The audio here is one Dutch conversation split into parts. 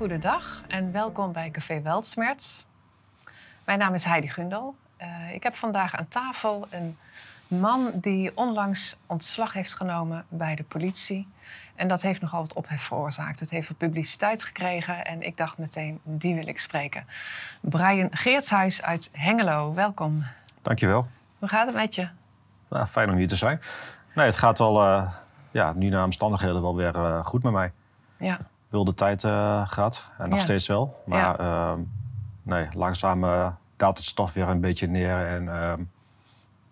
Goedendag en welkom bij Café Weltsmerts. Mijn naam is Heidi Gundel. Uh, ik heb vandaag aan tafel een man die onlangs ontslag heeft genomen bij de politie. En dat heeft nogal wat ophef veroorzaakt. Het heeft veel publiciteit gekregen en ik dacht meteen, die wil ik spreken. Brian Geertshuis uit Hengelo, welkom. Dankjewel. Hoe gaat het met je? Nou, fijn om hier te zijn. Nee, het gaat al, uh, ja, nu naar omstandigheden wel weer uh, goed met mij. Ja. Wilde tijd uh, gehad en nog ja. steeds wel. Maar ehm, nee, langzaam daalt het stof weer een beetje neer en ehm,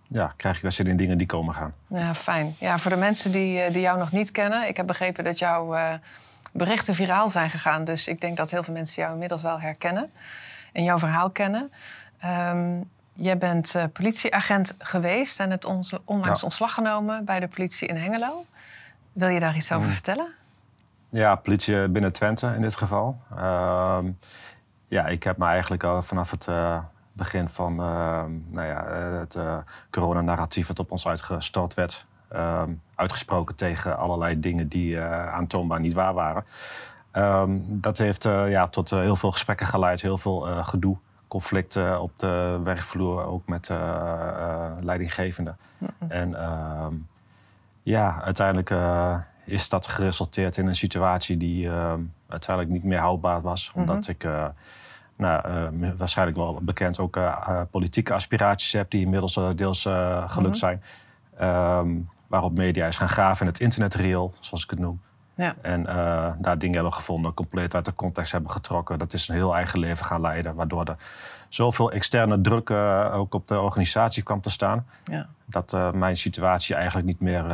ja, krijg ik zin in dingen die komen gaan. Ja, fijn. Ja, voor de mensen die, die jou nog niet kennen, ik heb begrepen dat jouw berichten viraal zijn gegaan. Dus ik denk dat heel veel mensen jou inmiddels wel herkennen en jouw verhaal kennen. Um, Jij bent uh, politieagent geweest en hebt ons onlangs ontslag genomen bij de politie in Hengelo. Wil je daar iets over mm. vertellen? Ja, politie binnen Twente in dit geval. Uh, ja, ik heb me eigenlijk al vanaf het uh, begin van uh, nou ja, het coronanarratief dat op ons uitgestort werd... Ehm, uitgesproken tegen allerlei dingen die aantoonbaar niet waar waren. Ehm, dat heeft ja, tot heel veel gesprekken geleid, heel veel gedoe conflicten op de werkvloer, ook met uh, leidinggevenden. En uh, ja, uiteindelijk uh, is dat geresulteerd in een situatie die ehm, uiteindelijk niet meer houdbaar was. Mhm. Omdat ik nou, waarschijnlijk wel bekend ook politieke aspiraties heb, die inmiddels deels gelukt mhm. zijn. Um, waarop media is gaan graven in het internetreel, zoals ik het noem. Ja. En uh, daar dingen hebben gevonden, compleet uit de context hebben getrokken. Dat is een heel eigen leven gaan leiden, waardoor er zoveel externe druk uh, ook op de organisatie kwam te staan. Ja. Dat uh, mijn situatie eigenlijk niet meer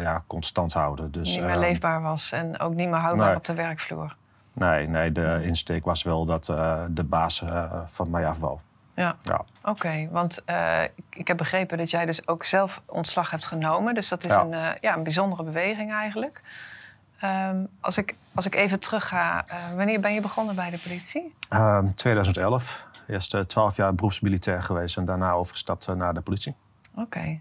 ja, constant houden. Dus, niet meer ehm, leefbaar was en ook niet meer houdbaar op de werkvloer. Nee, nee de insteek was wel dat de baas van mij af wou. Ja, ja. oké. want ik heb begrepen dat jij dus ook zelf ontslag hebt genomen. Dus dat is Een, ja, een bijzondere beweging eigenlijk. Ehm, als, ik, als ik even terug ga, uh, wanneer ben je begonnen bij de politie? 2011. Ehm, Eerst 12 jaar beroepsmilitair geweest en daarna overgestapt naar de politie. Oké.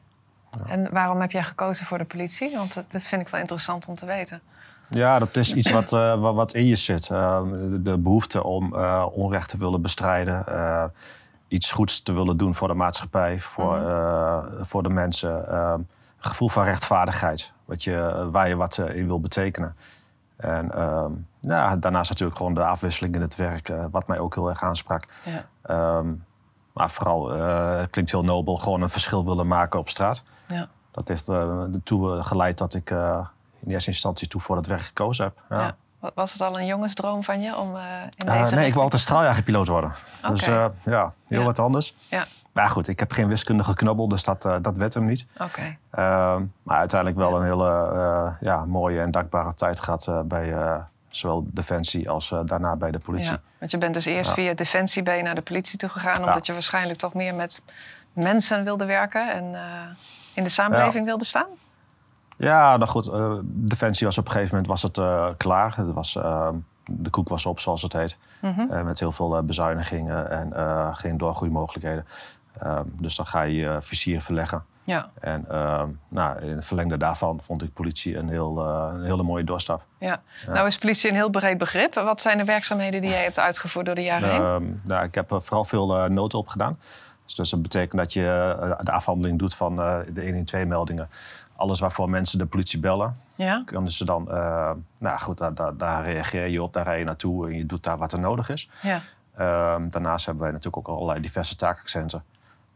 En waarom heb jij gekozen voor de politie? Want dat, vind ik wel interessant om te weten. Ja, dat is iets wat, uh, wat in je zit. Uh, de behoefte om uh, onrecht te willen bestrijden. iets goeds te willen doen voor de maatschappij, voor, mhm. voor de mensen. een gevoel van rechtvaardigheid wat je, waar je wat eh, in wil betekenen. En uh, nou, daarnaast natuurlijk gewoon de afwisseling in het werk, uh, wat mij ook heel erg aansprak. Ja. Um, maar vooral, uh, het klinkt heel nobel, gewoon een verschil willen maken op straat. Ja. Dat heeft ertoe geleid dat ik in eerste instantie toe voor het werk gekozen heb. Ja. Was het al een jongensdroom van je om in deze Nee, ik wil altijd straaljagerpiloot worden. Okay. Dus ja, heel wat anders. Ja. Maar goed, ik heb geen wiskundige knabbel, dus dat, uh, dat werd hem niet. Uh, maar uiteindelijk wel een hele uh, ja, mooie en dankbare tijd gehad uh, bij zowel Defensie als daarna bij de politie. Ja, want je bent dus eerst via Defensie ben je naar de politie toe gegaan... omdat je waarschijnlijk toch meer met mensen wilde werken... en in de samenleving wilde staan? Ja, nou goed, Defensie was op een gegeven moment was het, klaar. Het was, ehm, de koek was op, zoals het heet. Mm met heel veel bezuinigingen en geen doorgroeimogelijkheden. Ehm, dus dan ga je je vizier verleggen. Ja. En uh, nou, in het verlengde daarvan vond ik politie een, heel, een hele mooie doorstap. Ja. Nou is politie een heel breed begrip. Wat zijn de werkzaamheden die jij hebt uitgevoerd door de jaren heen? Ehm, nou, ik heb vooral veel noten opgedaan. Dus, dus dat betekent dat je eh, de afhandeling doet van de 112-meldingen. Alles waarvoor mensen de politie bellen. Ja. Kunnen ze dan, nou goed, daar, daar, daar, reageer je op, daar rij je naartoe en je doet daar wat er nodig is. Ja. daarnaast hebben wij natuurlijk ook allerlei diverse taakaccenten.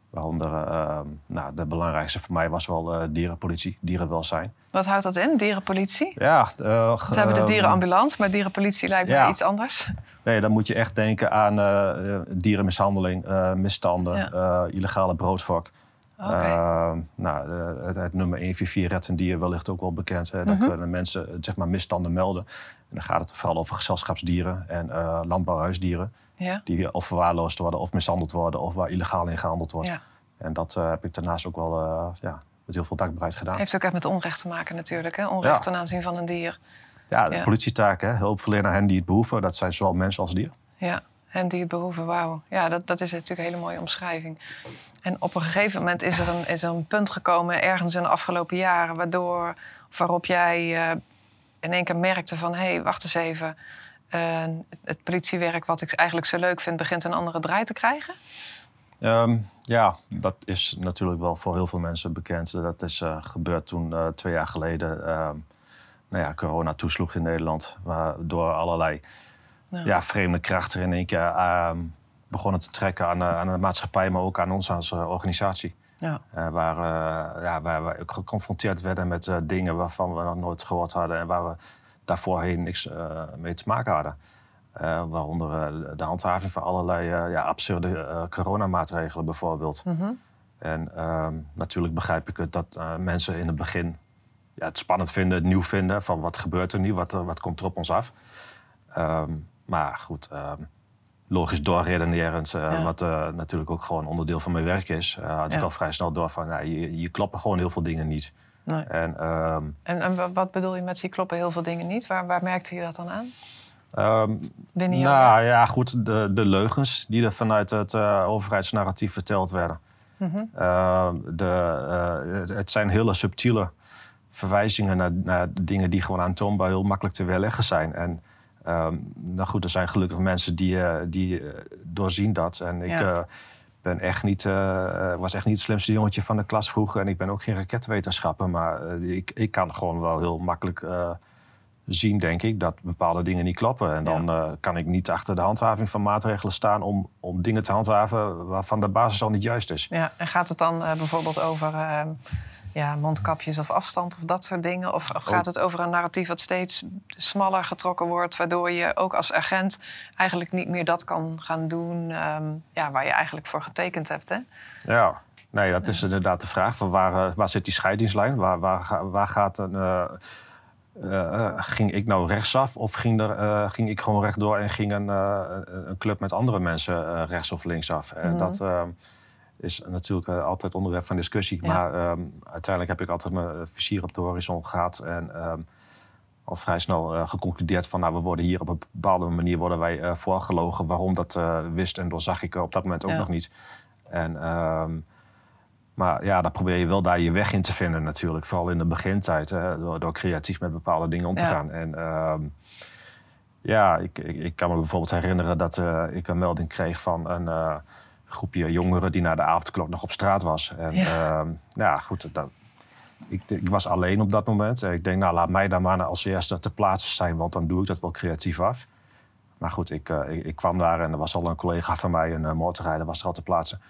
Waaronder, uh, nou, de belangrijkste voor mij was wel uh, dierenpolitie, dierenwelzijn. Wat houdt dat in, dierenpolitie? Ja, uh, we hebben de ehm, dierenambulance, maar dierenpolitie lijkt me iets anders. Nee, dan moet je echt denken aan dierenmishandeling, misstanden, illegale broodvok. Okay. Ehm, nou, het, het, nummer 144 Red en Dier wellicht ook wel bekend. Hè, mm -hmm. Dat kunnen mensen zeg maar, misstanden melden. En dan gaat het vooral over gezelschapsdieren en landbouwhuisdieren. Ja. Die of verwaarloosd worden of mishandeld worden of waar illegaal in gehandeld wordt. Ja. En dat uh, heb ik daarnaast ook wel ja, met heel veel dankbaarheid gedaan. Heeft ook echt met onrecht te maken natuurlijk, hè? onrecht ten aanzien van een dier. Ja, de politietaak, hè? hulp verlenen aan hen die het behoeven. Dat zijn zowel mensen als dieren. Ja, hen die het behoeven, wauw. Ja, dat, dat is natuurlijk een hele mooie omschrijving. En op een gegeven moment is er een, is er een punt gekomen, ergens in de afgelopen jaren, waardoor, waarop jij uh, in één keer merkte van, hé, hey, wacht eens even het politiewerk, wat ik eigenlijk zo leuk vind, begint een andere draai te krijgen? Ehm, ja, dat is natuurlijk wel voor heel veel mensen bekend. Dat is uh, gebeurd toen twee jaar geleden uh, nou ja, corona toesloeg in Nederland. Waardoor allerlei ja. ja. vreemde krachten in één keer ehm, begonnen te trekken aan, aan, de maatschappij, maar ook aan ons als organisatie. Ja. waar, ja, waar we geconfronteerd werden met dingen waarvan we nog nooit gehoord hadden en waar we daarvoorheen niks mee te maken hadden. Uh, waaronder uh, de handhaving van allerlei uh, ja, absurde coronamaatregelen bijvoorbeeld. Mm -hmm. En ehm, natuurlijk begrijp ik het dat mensen in het begin ja, het spannend vinden, het nieuw vinden. Van wat gebeurt er nu, wat, wat komt er op ons af. Um, maar goed, um, logisch doorredenerend, ja. wat natuurlijk ook gewoon onderdeel van mijn werk is... had ja. ik al vrij snel door van, nou, je, je kloppen gewoon heel veel dingen niet. Nee. En, en, en, wat bedoel je met je kloppen heel veel dingen niet? Waar, waar merkte je dat dan aan? Um, nou ja, goed, de, de leugens die er vanuit het uh, overheidsnarratief verteld werden. Mm -hmm. uh, de, uh, het zijn hele subtiele verwijzingen naar, naar, dingen die gewoon aantoonbaar heel makkelijk te weerleggen zijn. En um, nou goed, er zijn gelukkig mensen die, eh, die doorzien dat. En ik ja. ben echt niet, was echt niet het slimste jongetje van de klas vroeger. En ik ben ook geen raketwetenschapper. Maar ik, ik kan gewoon wel heel makkelijk zien, denk ik, dat bepaalde dingen niet kloppen. En dan uh, kan ik niet achter de handhaving van maatregelen staan om, om dingen te handhaven waarvan de basis al niet juist is. Ja, en gaat het dan uh, bijvoorbeeld over uh, ja, mondkapjes of afstand of dat soort dingen? Of gaat het over een narratief dat steeds smaller getrokken wordt, waardoor je ook als agent eigenlijk niet meer dat kan gaan doen um, ja, waar je eigenlijk voor getekend hebt? Hè? Ja. Nee, dat is inderdaad de vraag. Van waar, waar zit die scheidingslijn? Waar, waar, waar gaat een uh, ging ik nou rechtsaf of ging, er, uh, ging ik gewoon rechtdoor en ging een, een club met andere mensen rechts of linksaf? En mhm. dat is natuurlijk altijd onderwerp van discussie. Maar um, uiteindelijk heb ik altijd mijn vizier op de horizon gehad en um, al vrij snel geconcludeerd van nou, we worden hier op een bepaalde manier worden wij voorgelogen. Waarom dat wist en doorzag ik op dat moment ook nog niet. En um, maar ja, dan probeer je wel daar je weg in te vinden natuurlijk. Vooral in de begintijd, hè, door, door creatief met bepaalde dingen om te gaan. En ja, ik, ik, ik, kan me bijvoorbeeld herinneren dat ik een melding kreeg van een groepje jongeren die na de avondklok nog op straat was. En ja, uh, ja goed, dat, ik, ik, was alleen op dat moment. Ik denk, nou laat mij daar maar als eerste te plaatsen zijn, want dan doe ik dat wel creatief af. Maar goed, ik, eh, ik, ik kwam daar en er was al een collega van mij, een motorrijder, was er al te plaatsen.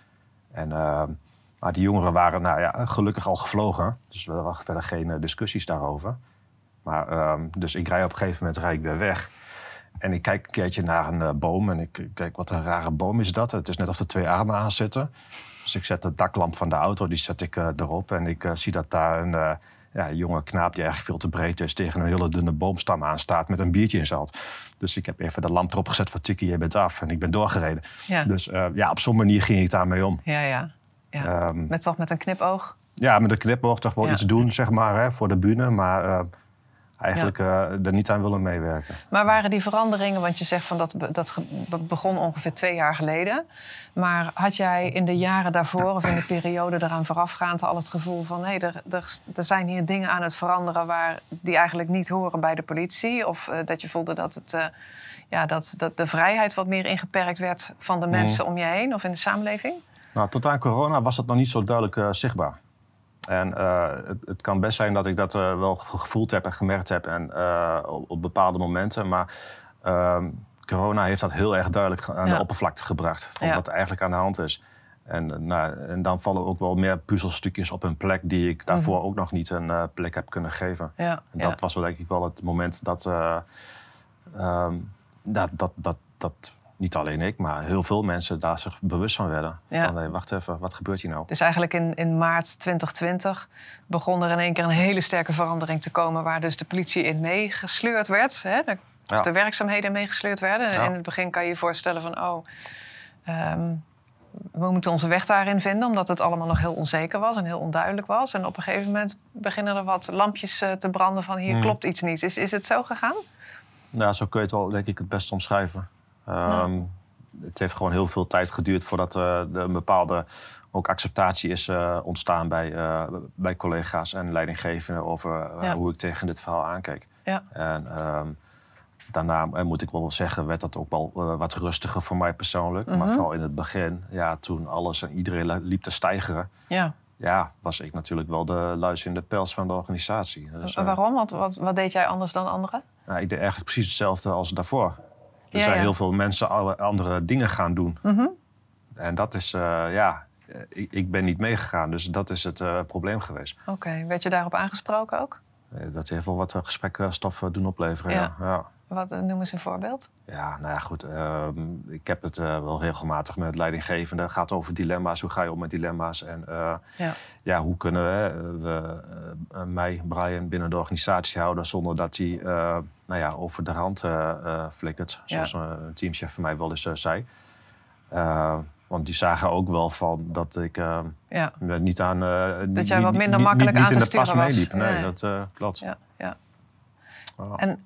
En ehm, maar die jongeren waren nou ja, gelukkig al gevlogen. Dus er waren verder geen eh, discussies daarover. Maar, ehm, dus ik rij op een gegeven moment rij ik weer weg. En ik kijk een keertje naar een uh, boom. En ik denk, wat een rare boom is dat. Het is net of er twee armen aan zitten. Dus ik zet de daklamp van de auto, die zet ik uh, erop. En ik zie dat daar een ja, jonge knaap die eigenlijk veel te breed is... tegen een hele dunne boomstam aanstaat met een biertje in zijn hand. Dus ik heb even de lamp erop gezet van Tikkie, je bent af. En ik ben doorgereden. Ja. Dus ja, op zo'n manier ging ik daarmee om. Ja, ja. Ja. Um, met toch met een knipoog? Ja, met een knipoog toch wel iets doen, zeg maar, hè, voor de bühne. Maar eigenlijk ja. uh, er niet aan willen meewerken. Maar waren die veranderingen, want je zegt van dat, dat begon ongeveer twee jaar geleden. Maar had jij in de jaren daarvoor of in de periode eraan voorafgaand al het gevoel van hé, er, er, er, zijn hier dingen aan het veranderen waar die eigenlijk niet horen bij de politie? Of uh, dat je voelde dat het. ja, dat, dat de vrijheid wat meer ingeperkt werd van de mm. mensen om je heen of in de samenleving? Nou, tot aan corona was dat nog niet zo duidelijk zichtbaar. En uh, het, het, kan best zijn dat ik dat uh, wel gevoeld heb en gemerkt heb en, op, op, bepaalde momenten. Maar ehm, corona heeft dat heel erg duidelijk aan de oppervlakte gebracht. Van ja. wat eigenlijk aan de hand is. En, nou, en dan vallen ook wel meer puzzelstukjes op een plek die ik daarvoor mm -hmm. ook nog niet een plek heb kunnen geven. Ja. En dat was wel denk ik wel het moment dat, um, dat, dat, dat, dat niet alleen ik, maar heel veel mensen daar zich bewust van werden. Ja. Van, hey, wacht even, wat gebeurt hier nou? Dus eigenlijk in, in maart 2020 begon er in één keer een hele sterke verandering te komen... waar dus de politie in meegesleurd werd. Hè? De, ja. de werkzaamheden meegesleurd werden. En in het begin kan je je voorstellen van... oh, um, we moeten onze weg daarin vinden... omdat het allemaal nog heel onzeker was en heel onduidelijk was. En op een gegeven moment beginnen er wat lampjes uh, te branden van... hier hmm. klopt iets niet. Is, is het zo gegaan? Nou, zo kun je het wel denk ik het best omschrijven. Um, Het heeft gewoon heel veel tijd geduurd voordat er een bepaalde ook acceptatie is uh, ontstaan bij, uh, bij collega's en leidinggevenden over ja. hoe ik tegen dit verhaal aankeek. Ja. En, um, daarna eh, moet ik wel zeggen, werd dat ook wel eh, wat rustiger voor mij persoonlijk. Maar Mhm. vooral in het begin, ja, toen alles en iedereen li- liep te stijgeren, Ja. ja, was ik natuurlijk wel de luis in de pels van de organisatie. Dus, eh, waarom? Want wat, wat deed jij anders dan anderen? nou, ik deed eigenlijk precies hetzelfde als daarvoor. Er Ja, zijn ja. heel veel mensen alle andere dingen gaan doen. Mhm. En dat is, eh, ja, eh, ik, ik ben niet meegegaan. Dus dat is het eh, probleem geweest. Oké, werd je daarop aangesproken ook? Dat heeft wel wat gesprekstof doen opleveren. Ja. Ja. Wat, eh, noem eens een voorbeeld. Ja, nou ja, goed. ehm, ik heb het eh, wel regelmatig met leidinggevenden. Het gaat over dilemma's. Hoe ga je om met dilemma's? En eh, Ja. ja, hoe kunnen we, we mij, Brian, binnen de organisatie houden... zonder dat hij nou ja, over de rand flikkert. Zoals een teamchef van mij wel eens zei. Want die zagen ook wel van dat ik Ja, niet aan... eh, niet- jij wat minder niet- makkelijk niet, aan niet te in de pas sturen was. meeliep. Nee, Nee. dat eh, klopt. ja, ja. Ja. En,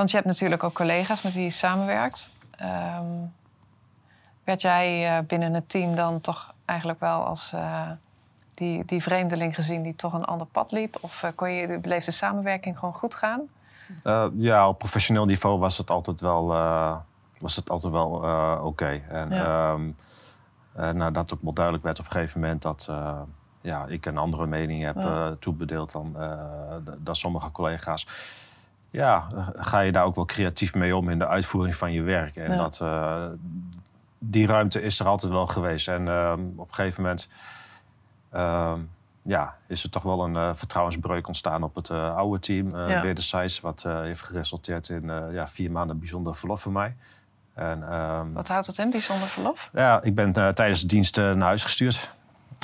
want je hebt natuurlijk ook collega's met wie je samenwerkt. Ehm, werd jij eh, binnen het team dan toch eigenlijk wel als eh, die, die vreemdeling gezien die toch een ander pad liep? Of eh, kon je, bleef de samenwerking gewoon goed gaan? Ja, op professioneel niveau was het altijd wel, was het altijd wel oké. En Ja. eh, nadat ook wel duidelijk werd op een gegeven moment dat ja, ik een andere mening heb Ja. toebedeeld dan, dan sommige collega's. Ja, ga je daar ook wel creatief mee om in de uitvoering van je werk. En Ja. dat, eh, die ruimte is er altijd wel geweest. En ehm, op een gegeven moment ehm, ja, is er toch wel een eh, vertrouwensbreuk ontstaan op het eh, oude team. Ja. wederzijds, wat heeft geresulteerd in ja, vier maanden bijzonder verlof voor mij. En, ehm, Wat houdt het in, bijzonder verlof? ja, ik ben tijdens de dienst naar huis gestuurd.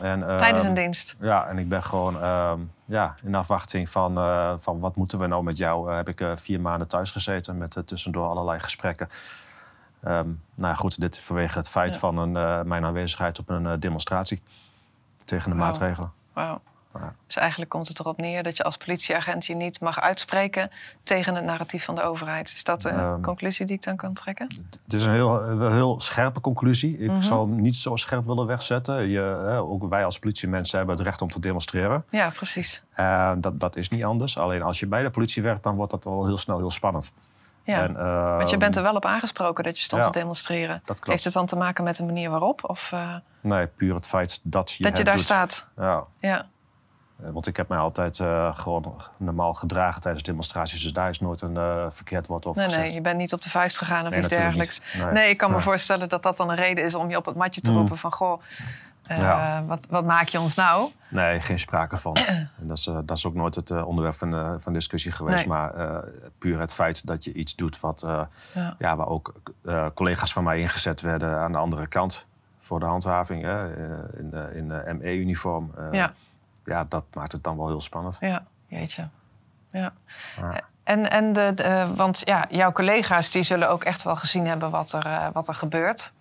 En, ehm, Tijdens een dienst? Ja, en ik ben gewoon ehm, ja, in afwachting van, eh, van wat moeten we nou met jou. eh, heb ik eh, vier maanden thuis gezeten met tussendoor allerlei gesprekken. Ehm, nou ja, goed, dit vanwege het feit Ja. van een, mijn aanwezigheid op een demonstratie tegen de Wauw. maatregelen. Wauw. Ja. Dus eigenlijk komt het erop neer dat je als politieagent je niet mag uitspreken tegen het narratief van de overheid. Is dat de Ehm. conclusie die ik dan kan trekken? Het is een heel, een heel scherpe conclusie. Ik Mhm. zal hem niet zo scherp willen wegzetten. Je, hè, ook wij als politiemensen hebben het recht om te demonstreren. Ja, precies. Dat, dat is niet anders. Alleen als je bij de politie werkt, dan wordt dat wel heel snel heel spannend. Ja. En, ehm, Want je bent er wel op aangesproken dat je stond ja, te demonstreren. Dat klopt. Heeft het dan te maken met de manier waarop? Of eh, Nee, puur het feit dat je dat je daar doet. staat? Ja, Ja. Eh, want ik heb mij altijd eh, gewoon normaal gedragen tijdens demonstraties. Dus daar is nooit een eh, verkeerd woord over Nee, gezegd. nee, je bent niet op de vuist gegaan of Nee, iets dergelijks. Nee. Nee, ik kan me voorstellen dat dat dan een reden is om je op het matje te Mm. roepen van... goh, Ja. wat, wat maak je ons nou? Nee, geen sprake van. en dat, is, dat is ook nooit het onderwerp van, van discussie geweest. Maar puur het feit dat je iets doet wat, Ja. ja, waar ook collega's van mij ingezet werden aan de andere kant voor de handhaving hè, in, in eh, ME-uniform. Ja. Ja, dat maakt het dan wel heel spannend. Ja, jeetje. Ja. Ja. En, en de, de- want ja, jouw collega's die zullen ook echt wel gezien hebben wat er, eh, wat er gebeurt.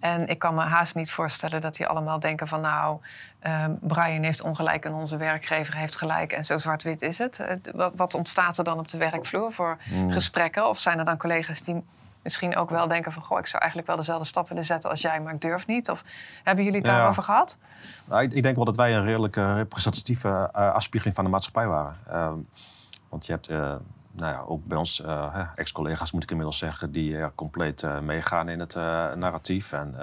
En ik kan me haast niet voorstellen dat die allemaal denken van... nou, eh, Brian heeft ongelijk en onze werkgever heeft gelijk... en zo zwart-wit is het. Eh, Wat, wat ontstaat er dan op de werkvloer voor Mm. gesprekken? Of zijn er dan collega's die misschien ook wel denken van... goh, ik zou eigenlijk wel dezelfde stap willen zetten als jij... maar ik durf niet? Of hebben jullie het Ja. daarover gehad? Nou, ik, ik denk wel dat wij een redelijke representatieve eh, afspiegeling van de maatschappij waren. Ehm, want je hebt eh, nou ja, ook bij ons eh, ex-collega's, moet ik inmiddels zeggen, die compleet meegaan in het narratief. En,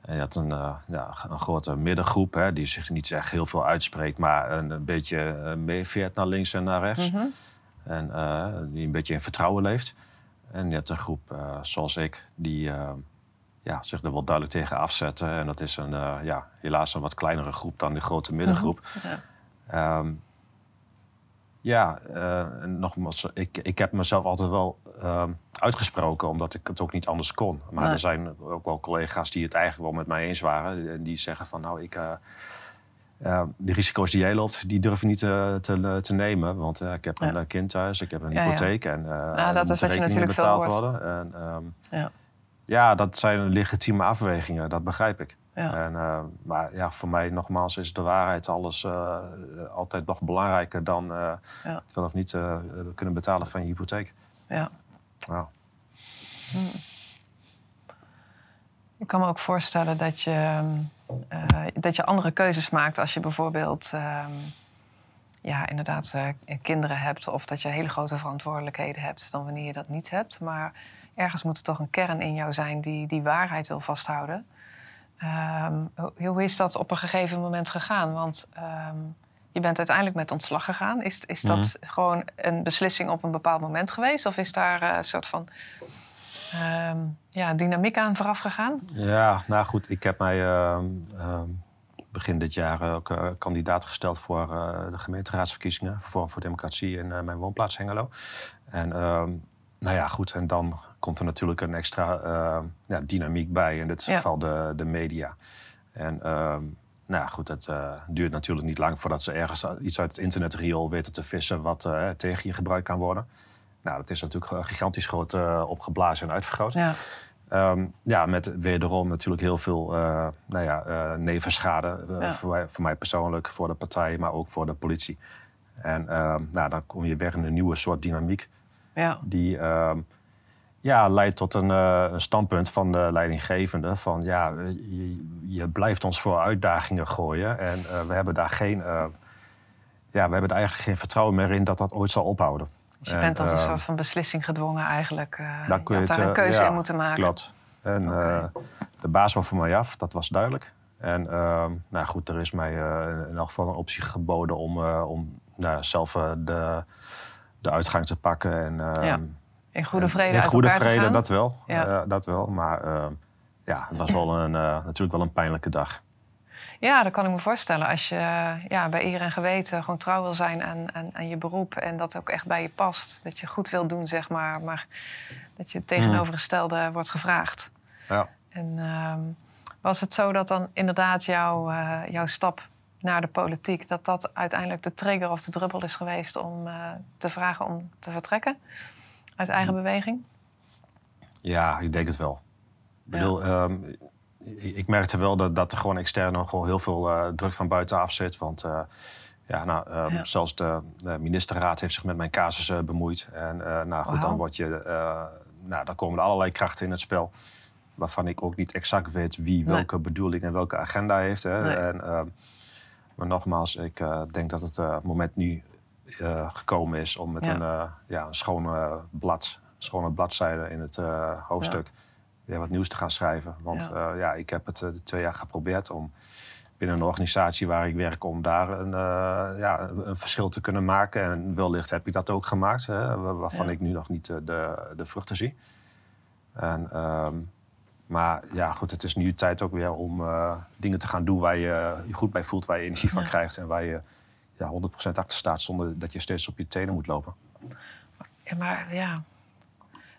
en je hebt een, ja, een grote middengroep hè, die zich niet echt heel veel uitspreekt, maar een, een beetje meeveert naar links en naar rechts. Mhm. En die een beetje in vertrouwen leeft. En je hebt een groep eh, zoals ik, die eh, ja, zich er wel duidelijk tegen afzetten. En dat is een, eh, ja, helaas een wat kleinere groep dan de grote middengroep. Ja. Ehm, ja, eh, en nogmaals, ik, ik heb mezelf altijd wel ehm, uitgesproken, omdat ik het ook niet anders kon. Maar Nee. er zijn ook wel collega's die het eigenlijk wel met mij eens waren. En die zeggen van, nou, ik, eh, eh, de risico's die jij loopt, die durf je niet eh, te, te nemen. Want eh, ik heb een Ja. eh, kind thuis, ik heb een Ja, ja. hypotheek en eh er dat wat je rekeningen betaald worden. En, ehm, Ja. ja, dat zijn legitieme afwegingen, dat begrijp ik. Ja. En, eh, maar ja, voor mij nogmaals is de waarheid alles eh, altijd nog belangrijker dan eh Ja. het wel of niet eh, kunnen betalen van je hypotheek. ja. Ja. Ik kan me ook voorstellen dat je, eh, dat je andere keuzes maakt als je bijvoorbeeld ehm, ja, inderdaad uh, kinderen hebt of dat je hele grote verantwoordelijkheden hebt dan wanneer je dat niet hebt. Maar ergens moet er toch een kern in jou zijn die die waarheid wil vasthouden. Um, hoe is dat op een gegeven moment gegaan? Want um, je bent uiteindelijk met ontslag gegaan. Is, is dat mhm. gewoon een beslissing op een bepaald moment geweest? Of is daar uh, een soort van um, ja, dynamiek aan vooraf gegaan? Ja, nou goed, ik heb mij begin dit jaar ook uh, kandidaat gesteld voor uh, de gemeenteraadsverkiezingen voor, voor Democratie in uh, mijn woonplaats Hengelo. En nou ja, goed, en dan komt er natuurlijk een extra ja, dynamiek bij, in dit geval de, de media. En nou ja, goed, het duurt natuurlijk niet lang voordat ze ergens iets uit het internetriool weten te vissen wat tegen je gebruikt kan worden. Nou, dat is natuurlijk gigantisch groot opgeblazen en uitvergroot. Ja. Um, ja, met wederom natuurlijk heel veel uh, nou ja, uh, nevenschade. Uh, voor, voor, mij persoonlijk, voor de partij, maar ook voor de politie. En um, nou, dan kom je weer in een nieuwe soort dynamiek. Ja. Die um, ja, leidt tot een, een, standpunt van de leidinggevende. Van ja, je, je, blijft ons voor uitdagingen gooien. En we hebben daar geen. ja, we hebben er eigenlijk geen vertrouwen meer in dat dat ooit zal ophouden. Dus je bent tot een ehm, soort van beslissing gedwongen eigenlijk. Uh, dan kun je, daar een keuze in moeten maken. Klopt. En eh, de baas was voor mij af, dat was duidelijk. En ehm, nou goed, er is mij in elk geval een optie geboden om, om nou, zelf de, de uitgang te pakken. En, ehm, ja. In goede vrede In goede vrede, dat wel. Ja. dat wel. Maar ja, het was wel een, natuurlijk wel een pijnlijke dag. Ja, dat kan ik me voorstellen. Als je ja, bij eer en geweten gewoon trouw wil zijn aan, aan, aan, je beroep en dat ook echt bij je past. Dat je goed wil doen, zeg maar, maar dat je het tegenovergestelde mm. wordt gevraagd. Ja. En uh, was het zo dat dan inderdaad jouw, uh, jouw stap naar de politiek, dat dat uiteindelijk de trigger of de druppel is geweest om uh, te vragen om te vertrekken uit eigen mm. beweging? Ja, ik denk het wel. Ik bedoel, um, ik merkte wel dat, dat er gewoon extern nog heel veel uh, druk van buitenaf zit. Want uh, ja, nou, um, zelfs de, de, ministerraad heeft zich met mijn casus uh, bemoeid. En nou goed, dan word je, nou, dan komen er allerlei krachten in het spel. Waarvan ik ook niet exact weet wie welke bedoeling en welke agenda heeft. Hè. En, maar nogmaals, ik denk dat het moment nu gekomen is om met een, ja, een schone blad, schone bladzijde in het hoofdstuk weer wat nieuws te gaan schrijven. Want ja, uh, ja ik heb het uh, twee jaar geprobeerd om binnen een organisatie waar ik werk, om daar een, uh, ja, een verschil te kunnen maken. En wellicht heb ik dat ook gemaakt, hè, waarvan ik nu nog niet de, de vruchten zie. En, um, maar ja, goed, het is nu tijd ook weer om dingen te gaan doen waar je je goed bij voelt, waar je energie van krijgt en waar je ja, 100% achter staat zonder dat je steeds op je tenen moet lopen. Ja, maar ja,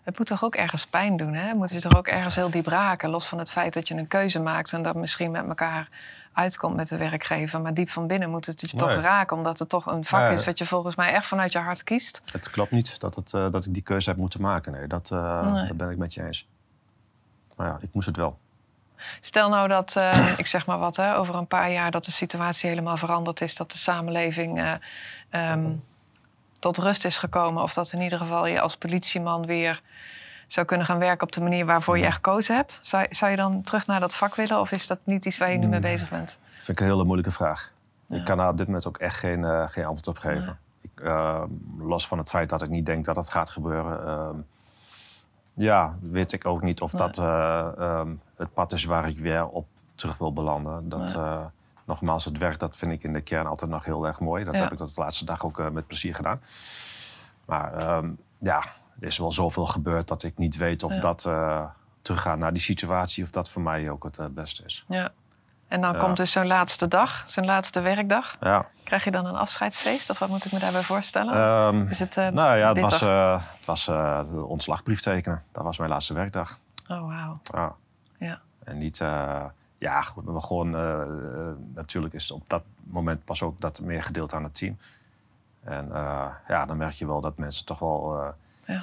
het moet toch ook ergens pijn doen, hè? Moet je toch ook ergens heel diep raken, los van het feit dat je een keuze maakt en dat misschien met elkaar uitkomt met de werkgever. Maar diep van binnen moet het je toch raken, omdat het toch een vak is wat je volgens mij echt vanuit je hart kiest. Het klopt niet dat, het, uh, dat ik die keuze heb moeten maken. Nee, dat, uh, nee. dat ben ik met je eens. Maar ja, ik moest het wel. Stel nou dat, uh, ik zeg maar wat, hè, over een paar jaar dat de situatie helemaal veranderd is, dat de samenleving um, tot rust is gekomen. Of dat in ieder geval je als politieman weer zou kunnen gaan werken op de manier waarvoor je echt gekozen hebt. Zou, zou je dan terug naar dat vak willen of is dat niet iets waar je nu mee bezig bent? Dat vind ik een hele moeilijke vraag. Ik kan daar op dit moment ook echt geen, uh, geen antwoord op geven. Ik, uh, los van het feit dat ik niet denk dat dat gaat gebeuren. Uh, ja, weet ik ook niet of dat uh, het pad is waar ik weer op terug wil belanden. Dat, nogmaals, het werk dat vind ik in de kern altijd nog heel erg mooi. Dat heb ik tot de laatste dag ook met plezier gedaan. Maar um, ja, er is wel zoveel gebeurd dat ik niet weet of dat uh, teruggaan naar die situatie, of dat voor mij ook het uh, beste is. Ja. En dan komt dus zo'n laatste dag, zo'n laatste werkdag. Ja. Krijg je dan een afscheidsfeest of wat moet ik me daarbij voorstellen? Um, is het, nou ja, het was, het was de ontslagbrief tekenen. Dat was mijn laatste werkdag. Oh, wauw. Ja. ja. En niet ja, goed, we gewoon, natuurlijk is op dat moment pas ook dat meer gedeeld aan het team. En ja, dan merk je wel dat mensen toch wel ja.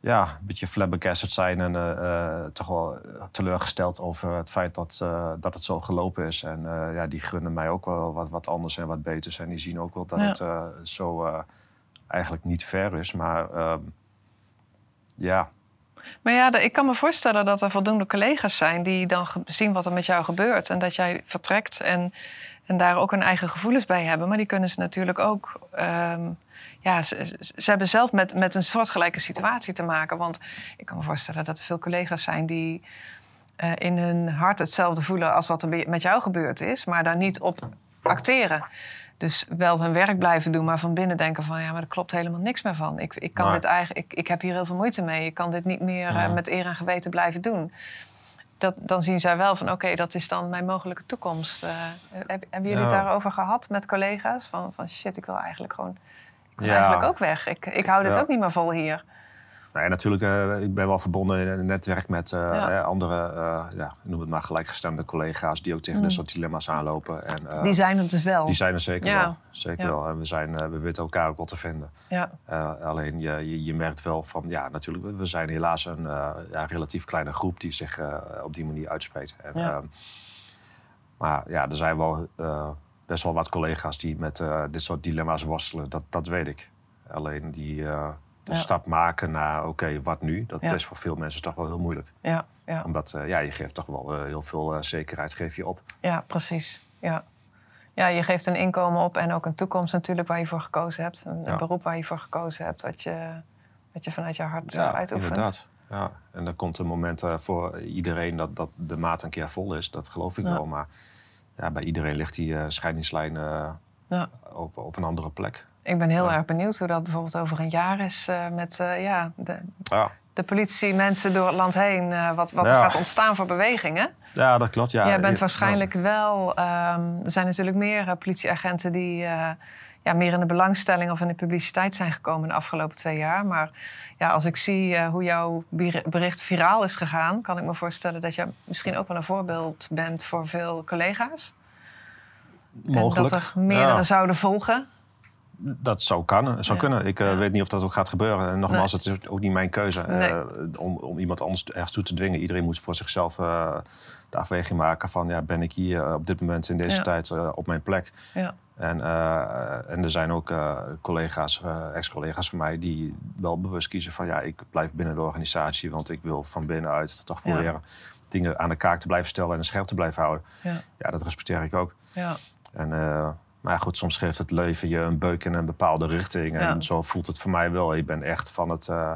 ja. een beetje flabbergasted zijn en toch wel teleurgesteld over het feit dat, dat het zo gelopen is. En ja, die gunnen mij ook wel wat, wat anders en wat beters. En die zien ook wel dat het zo eigenlijk niet fair is. Maar ehm, ja, maar ja, ik kan me voorstellen dat er voldoende collega's zijn die dan zien wat er met jou gebeurt. En dat jij vertrekt en En daar ook hun eigen gevoelens bij hebben. Maar die kunnen ze natuurlijk ook. ehm, ja, ze, ze hebben zelf met, met een soortgelijke situatie te maken. Want ik kan me voorstellen dat er veel collega's zijn die eh, in hun hart hetzelfde voelen als wat er met jou gebeurd is, maar daar niet op acteren. Dus wel hun werk blijven doen, maar van binnen denken van ja, maar er klopt helemaal niks meer van. Ik, ik kan dit eigenlijk, ik, ik heb hier heel veel moeite mee. Ik kan dit niet meer eh, met eer en geweten blijven doen. Dat, dan zien zij wel van oké, dat is dan mijn mogelijke toekomst. Eh, heb, hebben jullie het Ja. daarover gehad met collega's? Van, van shit, ik wil eigenlijk gewoon. Ik wil Ja. eigenlijk ook weg. Ik, ik hou dit ook niet meer vol hier. Nee, natuurlijk, eh, ik ben wel verbonden in een netwerk met eh, Ja. andere, eh, ja, noem het maar gelijkgestemde collega's die ook tegen Mm. dit soort dilemma's aanlopen. En, Die zijn het dus wel. die zijn er zeker Ja. wel. Zeker Ja. wel. En we, zijn, we weten elkaar ook wel te vinden. Ja, alleen je, je, je merkt wel van, ja, natuurlijk, we- zijn helaas een ja, relatief kleine groep die zich op die manier uitspreekt. En, Ja. ehm, maar ja, er zijn wel best wel wat collega's die met dit soort dilemma's worstelen, dat, dat weet ik. Alleen die Ja. stap maken naar, oké, wat nu? Dat Ja. is voor veel mensen toch wel heel moeilijk. ja, ja. Omdat eh, ja, je geeft toch wel eh, heel veel eh, zekerheid geef je op. Ja, precies. Ja. ja, je geeft een inkomen op en ook een toekomst natuurlijk waar je voor gekozen hebt. Een, een beroep waar je voor gekozen hebt, dat je, dat je vanuit je hart uitoefent. inderdaad. Ja. En er komt een moment voor iedereen dat, dat de maat een keer vol is. Dat geloof ik wel. Maar ja, bij iedereen ligt die scheidingslijn Ja. op, op een andere plek. Ik ben heel Ja. erg benieuwd hoe dat bijvoorbeeld over een jaar is eh, met eh, ja, de, Ja, de politie, mensen door het land heen. eh, wat wat Ja. er gaat ontstaan voor bewegingen. ja dat klopt. Ja, Jij bent waarschijnlijk wel. ehm, er zijn natuurlijk meer politieagenten die ja, meer in de belangstelling of in de publiciteit zijn gekomen de afgelopen twee jaar. Maar ja, als ik zie hoe jouw bericht viraal is gegaan, kan ik me voorstellen dat je misschien ook wel een voorbeeld bent voor veel collega's. mogelijk. En dat er meerdere Ja, zouden volgen. Dat zou, kan, zou Ja. kunnen. Ik eh, Ja. weet niet of dat ook gaat gebeuren. En nogmaals, het is ook niet mijn keuze Nee. eh, om, om iemand anders ergens toe te dwingen. Iedereen moet voor zichzelf eh, de afweging maken van... Ja, ben ik hier op dit moment in deze Ja. tijd op mijn plek? Ja, En, en er zijn ook collega's, ex-collega's van mij, die wel bewust kiezen van ja, ik blijf binnen de organisatie, want ik wil van binnenuit toch proberen dingen aan de kaak te blijven stellen en scherp te blijven houden. ja, Ja, dat respecteer ik ook. ja, En, maar ja, goed, soms geeft het leven je een beuk in een bepaalde richting. En Ja. zo voelt het voor mij wel. Ik ben echt van het eh,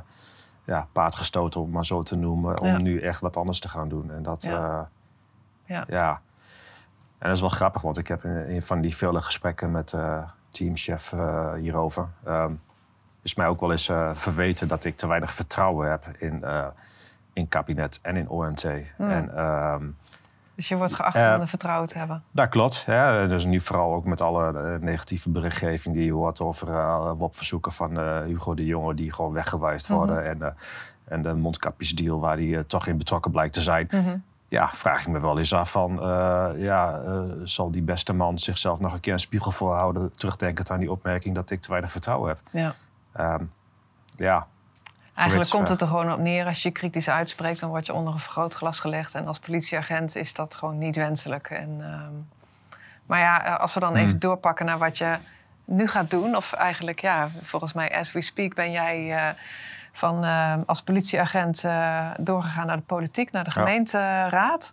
ja, paard gestoten, om het maar zo te noemen, om Ja. nu echt wat anders te gaan doen. En dat, Ja. ja. Ja. En dat is wel grappig, want ik heb in, in van die vele gesprekken met eh teamchef eh, hierover. ehm, is mij ook wel eens eh, verweten dat ik te weinig vertrouwen heb in, eh, in kabinet en in OMT. Hmm. En ehm, Dus je wordt geacht om vertrouwen te hebben. dat klopt. Dus nu vooral ook met alle eh, negatieve berichtgeving die je hoort over uh, WOP-verzoeken van eh, Hugo de Jonge die gewoon weggewijsd Mhm. worden. En, en de mondkapjesdeal waar hij toch in betrokken blijkt te zijn. Mhm. Ja, vraag ik me wel eens af van, ja, zal die beste man zichzelf nog een keer een spiegel voorhouden, terugdenkend aan die opmerking dat ik te weinig vertrouwen heb. Ja. Ehm, ja, Eigenlijk komt het er gewoon op neer. Als je kritisch uitspreekt, dan word je onder een vergrootglas gelegd. En als politieagent is dat gewoon niet wenselijk. En, ehm, maar ja, eh, als we dan Hmm. even doorpakken naar wat je nu gaat doen. Of eigenlijk, ja, volgens mij, as we speak, ben jij eh, van, eh, als politieagent eh, doorgegaan naar de politiek, naar de Ja. gemeenteraad.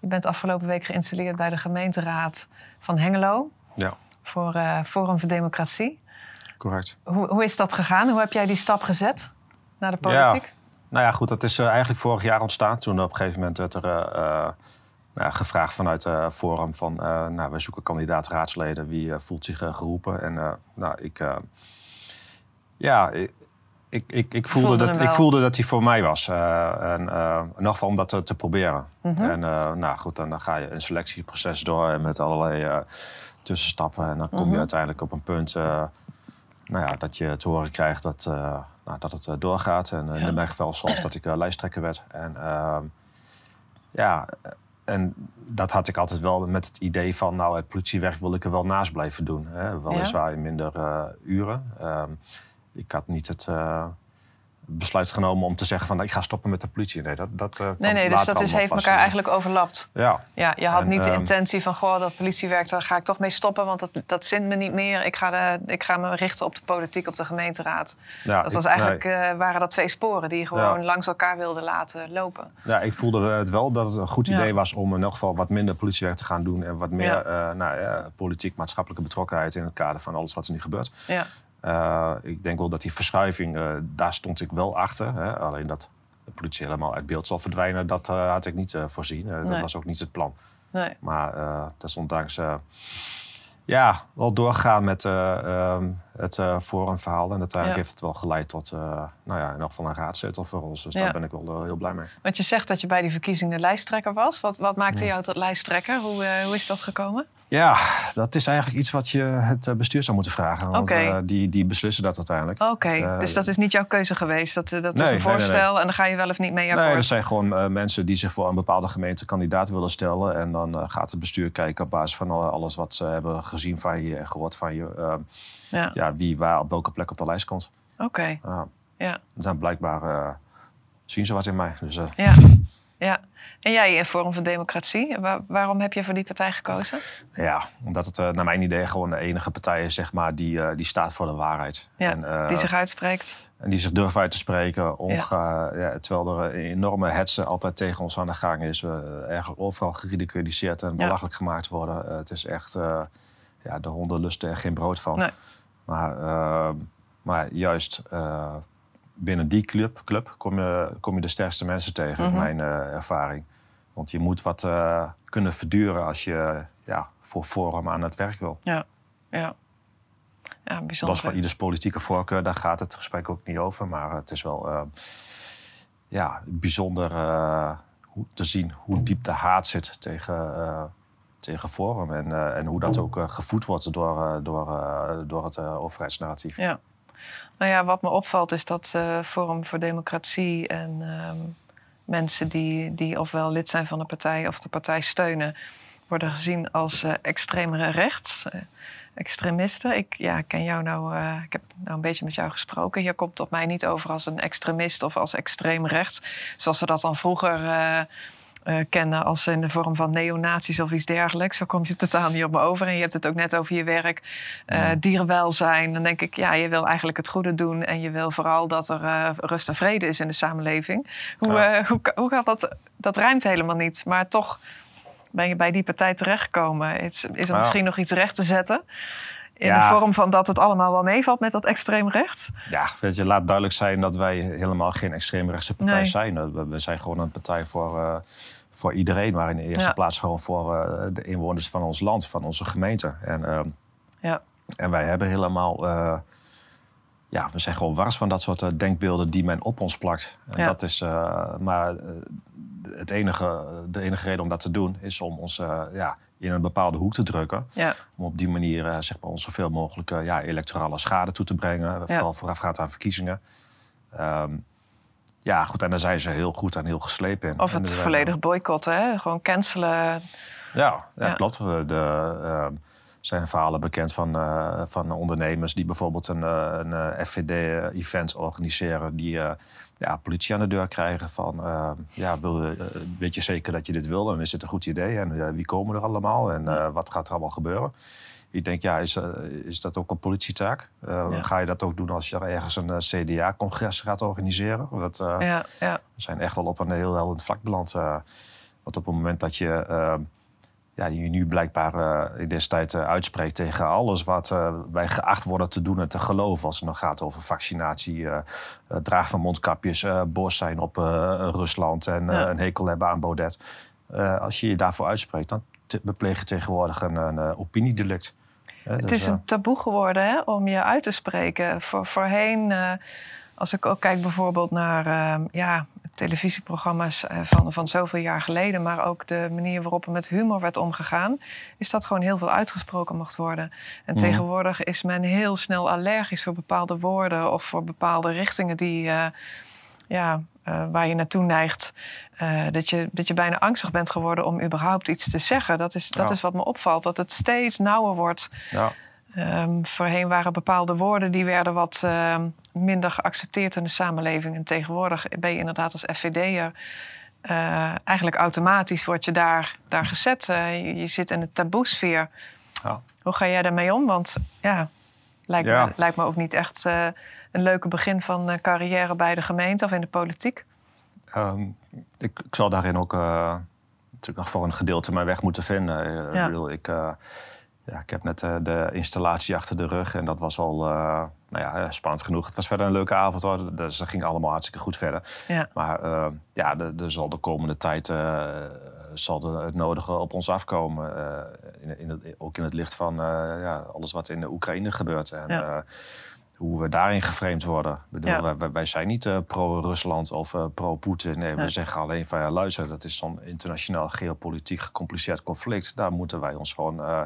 Je bent afgelopen week geïnstalleerd bij de gemeenteraad van Hengelo. ja, Voor Forum voor Democratie. correct. Hoe, hoe is dat gegaan? Hoe heb jij die stap gezet naar de Ja. politiek? Nou ja, goed, dat is eh, eigenlijk vorig jaar ontstaan. Toen op een gegeven moment werd er eh, eh, nou ja, gevraagd vanuit Forum van... nou, we zoeken kandidaat raadsleden, wie voelt zich geroepen? En nou, ik... ja, ik, ik, ik, ik, voelde Voelde dat, ik voelde dat die voor mij was. En in ieder geval om dat te, te proberen. Mhm. En nou goed, dan, dan ga je een selectieproces door met allerlei tussenstappen. En dan kom je Mhm. uiteindelijk op een punt nou ja, dat je te horen krijgt dat, eh, nou, dat het eh, doorgaat. En in mijn geval zoals dat ik eh, lijsttrekker werd. En ehm, ja, en dat had ik altijd wel met het idee van, nou, het politiewerk wil ik er wel naast blijven doen. Hè? Weliswaar in minder uren. Ehm, ik had niet het, besluit genomen om te zeggen van... ik ga stoppen met de politie. Nee, dat, dat uh, nee, nee dus dat is, heeft elkaar eigenlijk overlapt. Ja. ja je had niet de ehm, intentie van... goh, dat politiewerk, daar ga ik toch mee stoppen... want dat, dat zint me niet meer. Ik ga, de, ik ga me richten op de politiek, op de gemeenteraad. Ja, dat was eigenlijk, nee. waren dat twee sporen... die je gewoon langs elkaar wilden laten lopen. Ja, ik voelde het wel dat het een goed idee was... om in elk geval wat minder politiewerk te gaan doen... en wat meer nou, politiek, maatschappelijke betrokkenheid... in het kader van alles wat er nu gebeurt. Ja. Uh, ik denk wel dat die verschuiving, uh, daar stond ik wel achter. Hè? Alleen dat de politie helemaal uit beeld zal verdwijnen, dat uh, had ik niet voorzien. Nee. Dat was ook niet het plan. Nee. Maar desondanks ja, wel doorgaan met ehm, het forumverhaal. En uiteindelijk ja. heeft het wel geleid tot nou ja, in ieder geval een raadzetel voor ons. Dus ja. daar ben ik wel heel blij mee. Want je zegt dat je bij die verkiezingen lijsttrekker was. Wat, wat maakte jou tot lijsttrekker? Hoe, hoe is dat gekomen? Ja, dat is eigenlijk iets wat je het eh, bestuur zou moeten vragen. Want uh, die, die beslissen dat uiteindelijk. Oké, uh, dus dat is niet jouw keuze geweest? Dat, dat nee, is een voorstel nee, nee, en dan ga je wel of niet mee akkoord? Nee, er zijn gewoon mensen die zich voor een bepaalde gemeente kandidaat willen stellen. En dan gaat het bestuur kijken op basis van alles wat ze hebben gezien van je en gehoord van je. Ja. ja. wie waar op welke plek op de lijst komt. Oké, ja. Dan blijkbaar zien ze wat in mij. Dus, ja. Ja, en jij in Forum voor Democratie, waarom heb je voor die partij gekozen? Ja, omdat het naar mijn idee gewoon de enige partij is zeg maar, die, die staat voor de waarheid. Ja, en, die zich uitspreekt. En die zich durft uit te spreken, onge, ja. terwijl er een enorme hetze altijd tegen ons aan de gang is. We eigenlijk overal geridiculiseerd en belachelijk gemaakt worden. het is echt, ja, de honden lusten er geen brood van. Nee. Maar, maar juist binnen die club, club kom, je, kom je de sterkste mensen tegen, mhm. mijn uh, ervaring. Want je moet wat uh, kunnen verduren als je ja, voor Forum aan het werk wil. Ja, ja. ja bijzonder. Los van ieders politieke voorkeur, daar gaat het gesprek ook niet over. Maar het is wel uh, ja, bijzonder hoe, te zien hoe diep de haat zit tegen, tegen Forum. En, en hoe dat ook gevoed wordt door, door, door het overheidsnarratief. Ja. Nou ja, wat me opvalt is dat Forum voor Democratie en ehm, mensen die, die ofwel lid zijn van de partij of de partij steunen, worden gezien als extremere rechts. Extremisten. Ik ja, ken jou nou, ik heb nou een beetje met jou gesproken. Je komt op mij niet over als een extremist of als extreem rechts, zoals we dat dan vroeger kennen als in de vorm van neonazies of iets dergelijks. Zo kom je totaal niet op me over. En je hebt het ook net over je werk, uh, dierenwelzijn. Dan denk ik, ja, je wil eigenlijk het goede doen. En je wil vooral dat er uh, rust en vrede is in de samenleving. Hoe, hoe, hoe gaat dat? Dat rijmt helemaal niet. Maar toch ben je bij die partij terechtgekomen. Is, is er misschien nog iets recht te zetten? In de vorm van dat het allemaal wel meevalt met dat extreem rechts? Ja, weet je, laat duidelijk zijn dat wij helemaal geen extreemrechtse partij zijn. We, zijn gewoon een partij voor, uh, voor iedereen, maar in de eerste plaats gewoon voor uh, de inwoners van ons land, van onze gemeente. En, uh, ja. en wij hebben helemaal. ja, we zijn gewoon wars van dat soort denkbeelden die men op ons plakt. En ja. dat is, maar het enige, de enige reden om dat te doen is om ons ja, in een bepaalde hoek te drukken. Ja. Om op die manier uh, zeg maar, ons zoveel mogelijk uh, ja, electorale schade toe te brengen. Vooral voorafgaand aan verkiezingen. Um, ja, goed, en daar zijn ze heel goed en heel geslepen in. Of het volledig boycotten, hè? gewoon cancelen. Ja, ja, ja. klopt. De, uh, zijn verhalen bekend van, uh, van ondernemers die bijvoorbeeld een, een FVD-event organiseren. Die ja, politie aan de deur krijgen van... Uh, ja, wil, uh, weet je zeker dat je dit wil en is het een goed idee? En uh, wie komen er allemaal en wat gaat er allemaal gebeuren? Ik denk, ja, is, is dat ook een politietaak? Ja. Ga je dat ook doen als je ergens een CDA-congres gaat organiseren? Dat, ja, ja. We zijn echt wel op een heel helend vlak beland. want op het moment dat je ja, je nu blijkbaar uh, in deze tijd uh, uitspreekt tegen alles wat uh, wij geacht worden te doen en te geloven. Als het dan gaat over vaccinatie, draag van mondkapjes, boos zijn op Rusland en een hekel hebben aan Baudet. als je je daarvoor uitspreekt, dan bepleeg je tegenwoordig een, een opiniedelict. Het dus, is een taboe geworden hè, om je uit te spreken. Voor, voorheen als ik ook kijk bijvoorbeeld naar uh, ja, televisieprogramma's eh, van, van zoveel jaar geleden, maar ook de manier waarop er met humor werd omgegaan, is dat gewoon heel veel uitgesproken mocht worden. En mhm. tegenwoordig is men heel snel allergisch voor bepaalde woorden of voor bepaalde richtingen die, uh, ja, uh, waar je naartoe neigt. dat, je, dat je bijna angstig bent geworden om überhaupt iets te zeggen. Dat is, dat is wat me opvalt, dat het steeds nauwer wordt. Ja. Ehm, voorheen waren bepaalde woorden die werden wat ehm, minder geaccepteerd in de samenleving. En tegenwoordig ben je inderdaad als FVD'er uh, eigenlijk automatisch word je daar, daar gezet. Uh, je, zit in de taboesfeer. Ja. Hoe ga jij daarmee om? Want ja, lijkt, Me, lijkt me ook niet echt uh, een leuke begin van carrière bij de gemeente of in de politiek. Um, ik, ik, zal daarin ook natuurlijk nog voor een gedeelte mijn weg moeten vinden. Ja. Ik bedoel, ik ja, ik heb net uh, de installatie achter de rug en dat was al uh, nou ja, eh, spannend genoeg. Het was verder een leuke avond hoor, dus dat ging allemaal hartstikke goed verder. Ja. Maar uh, ja, er zal de komende tijd zal het nodige op ons afkomen. In, in het, ook in het licht van ja, alles wat in de Oekraïne gebeurt. En, ja hoe we daarin geframed worden. bedoel, wij, wij, zijn niet uh, pro-Rusland of uh, pro-Poetin. Nee, we zeggen alleen van ja, luister, dat is zo'n internationaal geopolitiek gecompliceerd conflict. Daar moeten wij ons gewoon, uh,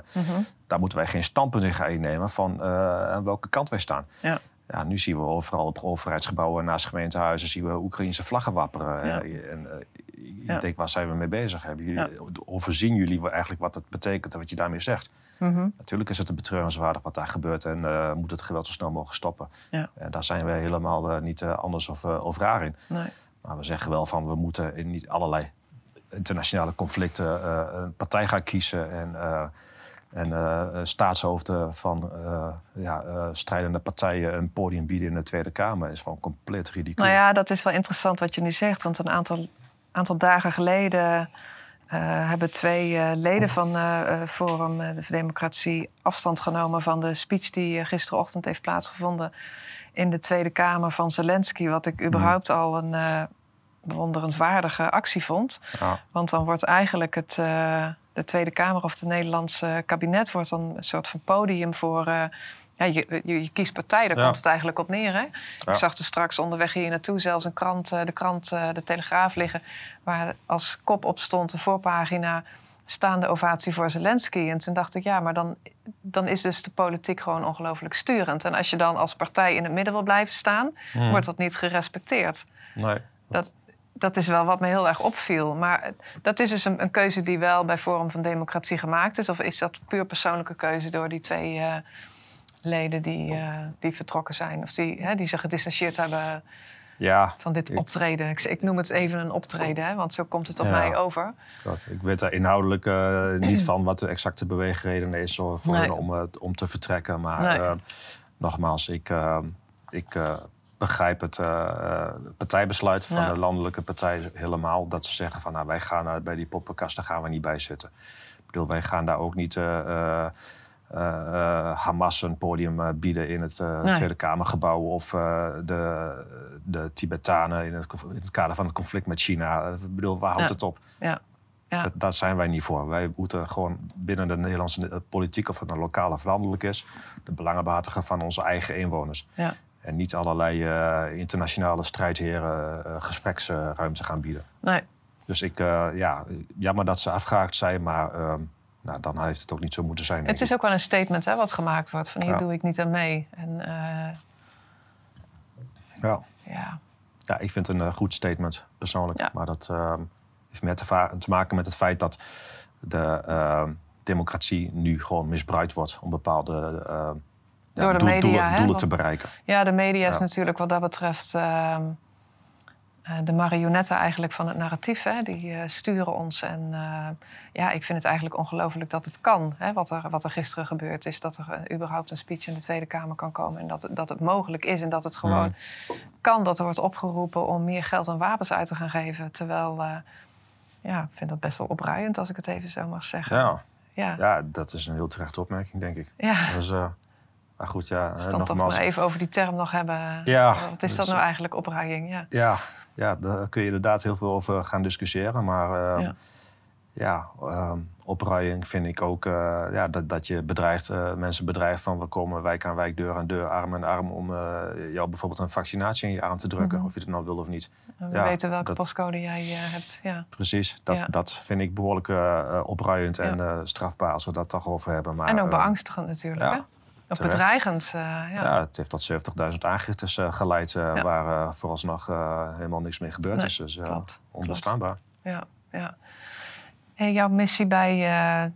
daar moeten wij geen standpunt in gaan innemen van aan welke kant wij staan. Ja. Ja, nu zien we overal op overheidsgebouwen naast gemeentehuizen zien we Oekraïnse vlaggen wapperen. En, ik denk, waar zijn we mee bezig? Hebben jullie, Overzien jullie eigenlijk wat het betekent en wat je daarmee zegt? Mhm. Natuurlijk is het een betreurenswaardig wat daar gebeurt en uh, moet het geweld zo snel mogelijk stoppen. Ja. En daar zijn we helemaal uh, niet uh, anders of, of raar in. Nee. Maar we zeggen wel van we moeten in niet allerlei internationale conflicten een partij gaan kiezen en, en staatshoofden van ja, strijdende partijen een podium bieden in de Tweede Kamer is gewoon compleet ridicuul. Nou ja, dat is wel interessant wat je nu zegt, want een aantal, aantal dagen geleden uh, hebben twee uh, leden van uh, Forum de Democratie afstand genomen van de speech die gisterochtend heeft plaatsgevonden in de Tweede Kamer van Zelensky. Wat ik überhaupt al een bewonderenswaardige actie vond. Ja. Want dan wordt eigenlijk het, de Tweede Kamer of het Nederlandse kabinet wordt dan een soort van podium voor ja, je, je, kiest partij, daar komt het eigenlijk op neer. Hè? Ik zag er straks onderweg hier naartoe zelfs een krant, eh, de krant eh, De Telegraaf liggen... waar als kop op stond, de voorpagina... staande ovatie voor Zelensky. En toen dacht ik, ja, maar dan, dan is dus de politiek gewoon ongelooflijk sturend. En als je dan als partij in het midden wil blijven staan... Hmm. wordt dat niet gerespecteerd. Nee. Dat, dat is wel wat me heel erg opviel. Maar dat is dus een, een, keuze die wel bij Forum van Democratie gemaakt is. Of is dat puur persoonlijke keuze door die twee... Uh, leden die, uh, die vertrokken zijn. Of die, hè, die zich gedistanceerd hebben ja, van dit optreden. Ik, ik, noem het even een optreden, hè, want zo komt het op mij over. Ik weet daar inhoudelijk uh, niet van wat de exacte beweegreden is voor nee. om, uh, om te vertrekken. Maar nee. nogmaals, ik, ik begrijp het partijbesluit van ja. de landelijke partij helemaal. Dat ze zeggen van nou, wij gaan bij die poppenkast, daar gaan we niet bij zitten. Ik bedoel, wij gaan daar ook niet Hamas een podium uh, bieden in het Tweede Kamergebouw of de, de Tibetanen in het, in het, kader van het conflict met China. Ik bedoel, waar houdt het op? Ja. Ja. Dat, daar zijn wij niet voor. Wij moeten gewoon binnen de Nederlandse politiek, of het een lokaal of landelijk is, de belangen behartigen van onze eigen inwoners. Ja. En niet allerlei internationale strijdheren gespreksruimte gaan bieden. Nee. Dus ik, ja, jammer dat ze afgehaakt zijn, maar ehm, nou, dan heeft het ook niet zo moeten zijn. Het is ook wel een statement hè, wat gemaakt wordt: van hier doe ik niet aan mee. En, uh... ja. ja. Ja, ik vind het een uh, goed statement persoonlijk. Ja. Maar dat uh, heeft meer te, te, maken met het feit dat de ehm, democratie nu gewoon misbruikt wordt om bepaalde Door de media, doelen, doelen te bereiken. Ja, de media is natuurlijk wat dat betreft ehm, eh, de marionetten eigenlijk van het narratief. Hè, die uh, sturen ons. En uh, ja, ik vind het eigenlijk ongelooflijk dat het kan. Hè, wat, er, wat er gisteren gebeurd is. Dat er überhaupt een speech in de Tweede Kamer kan komen. En dat, dat het mogelijk is. En dat het gewoon kan dat er wordt opgeroepen om meer geld en wapens uit te gaan geven. Terwijl, ja, ik vind dat best wel opruiend als ik het even zo mag zeggen. Ja, ja. ja dat is een heel terechte opmerking, denk ik. Ja. Dus, maar goed, ja. Dan toch maar even over die term nog hebben. Ja. Wat is dat nou eigenlijk, opruiing? Ja. ja, ja, daar kun je inderdaad heel veel over gaan discussiëren. Maar uh, ja, ja uh, opruiing vind ik ook uh, ja, dat, dat je bedreigt, uh, mensen bedreigt van we komen wijk aan wijk, deur aan deur, arm aan arm om jou bijvoorbeeld een vaccinatie in je arm te drukken, mm -hmm. of je het nou wil of niet. we ja, weten welke dat, postcode jij hebt. Ja. Precies, dat, dat vind ik behoorlijk opruiend en strafbaar als we dat toch over hebben. Maar, en ook beangstigend natuurlijk. Hè? Of bedreigend. Uh, ja. ja. het heeft tot 70.000 aangiftes uh, geleid, ja. waar vooralsnog helemaal niks mee gebeurd nee, is. Dus onbestaanbaar. Ja, ja. Hey, jouw missie bij,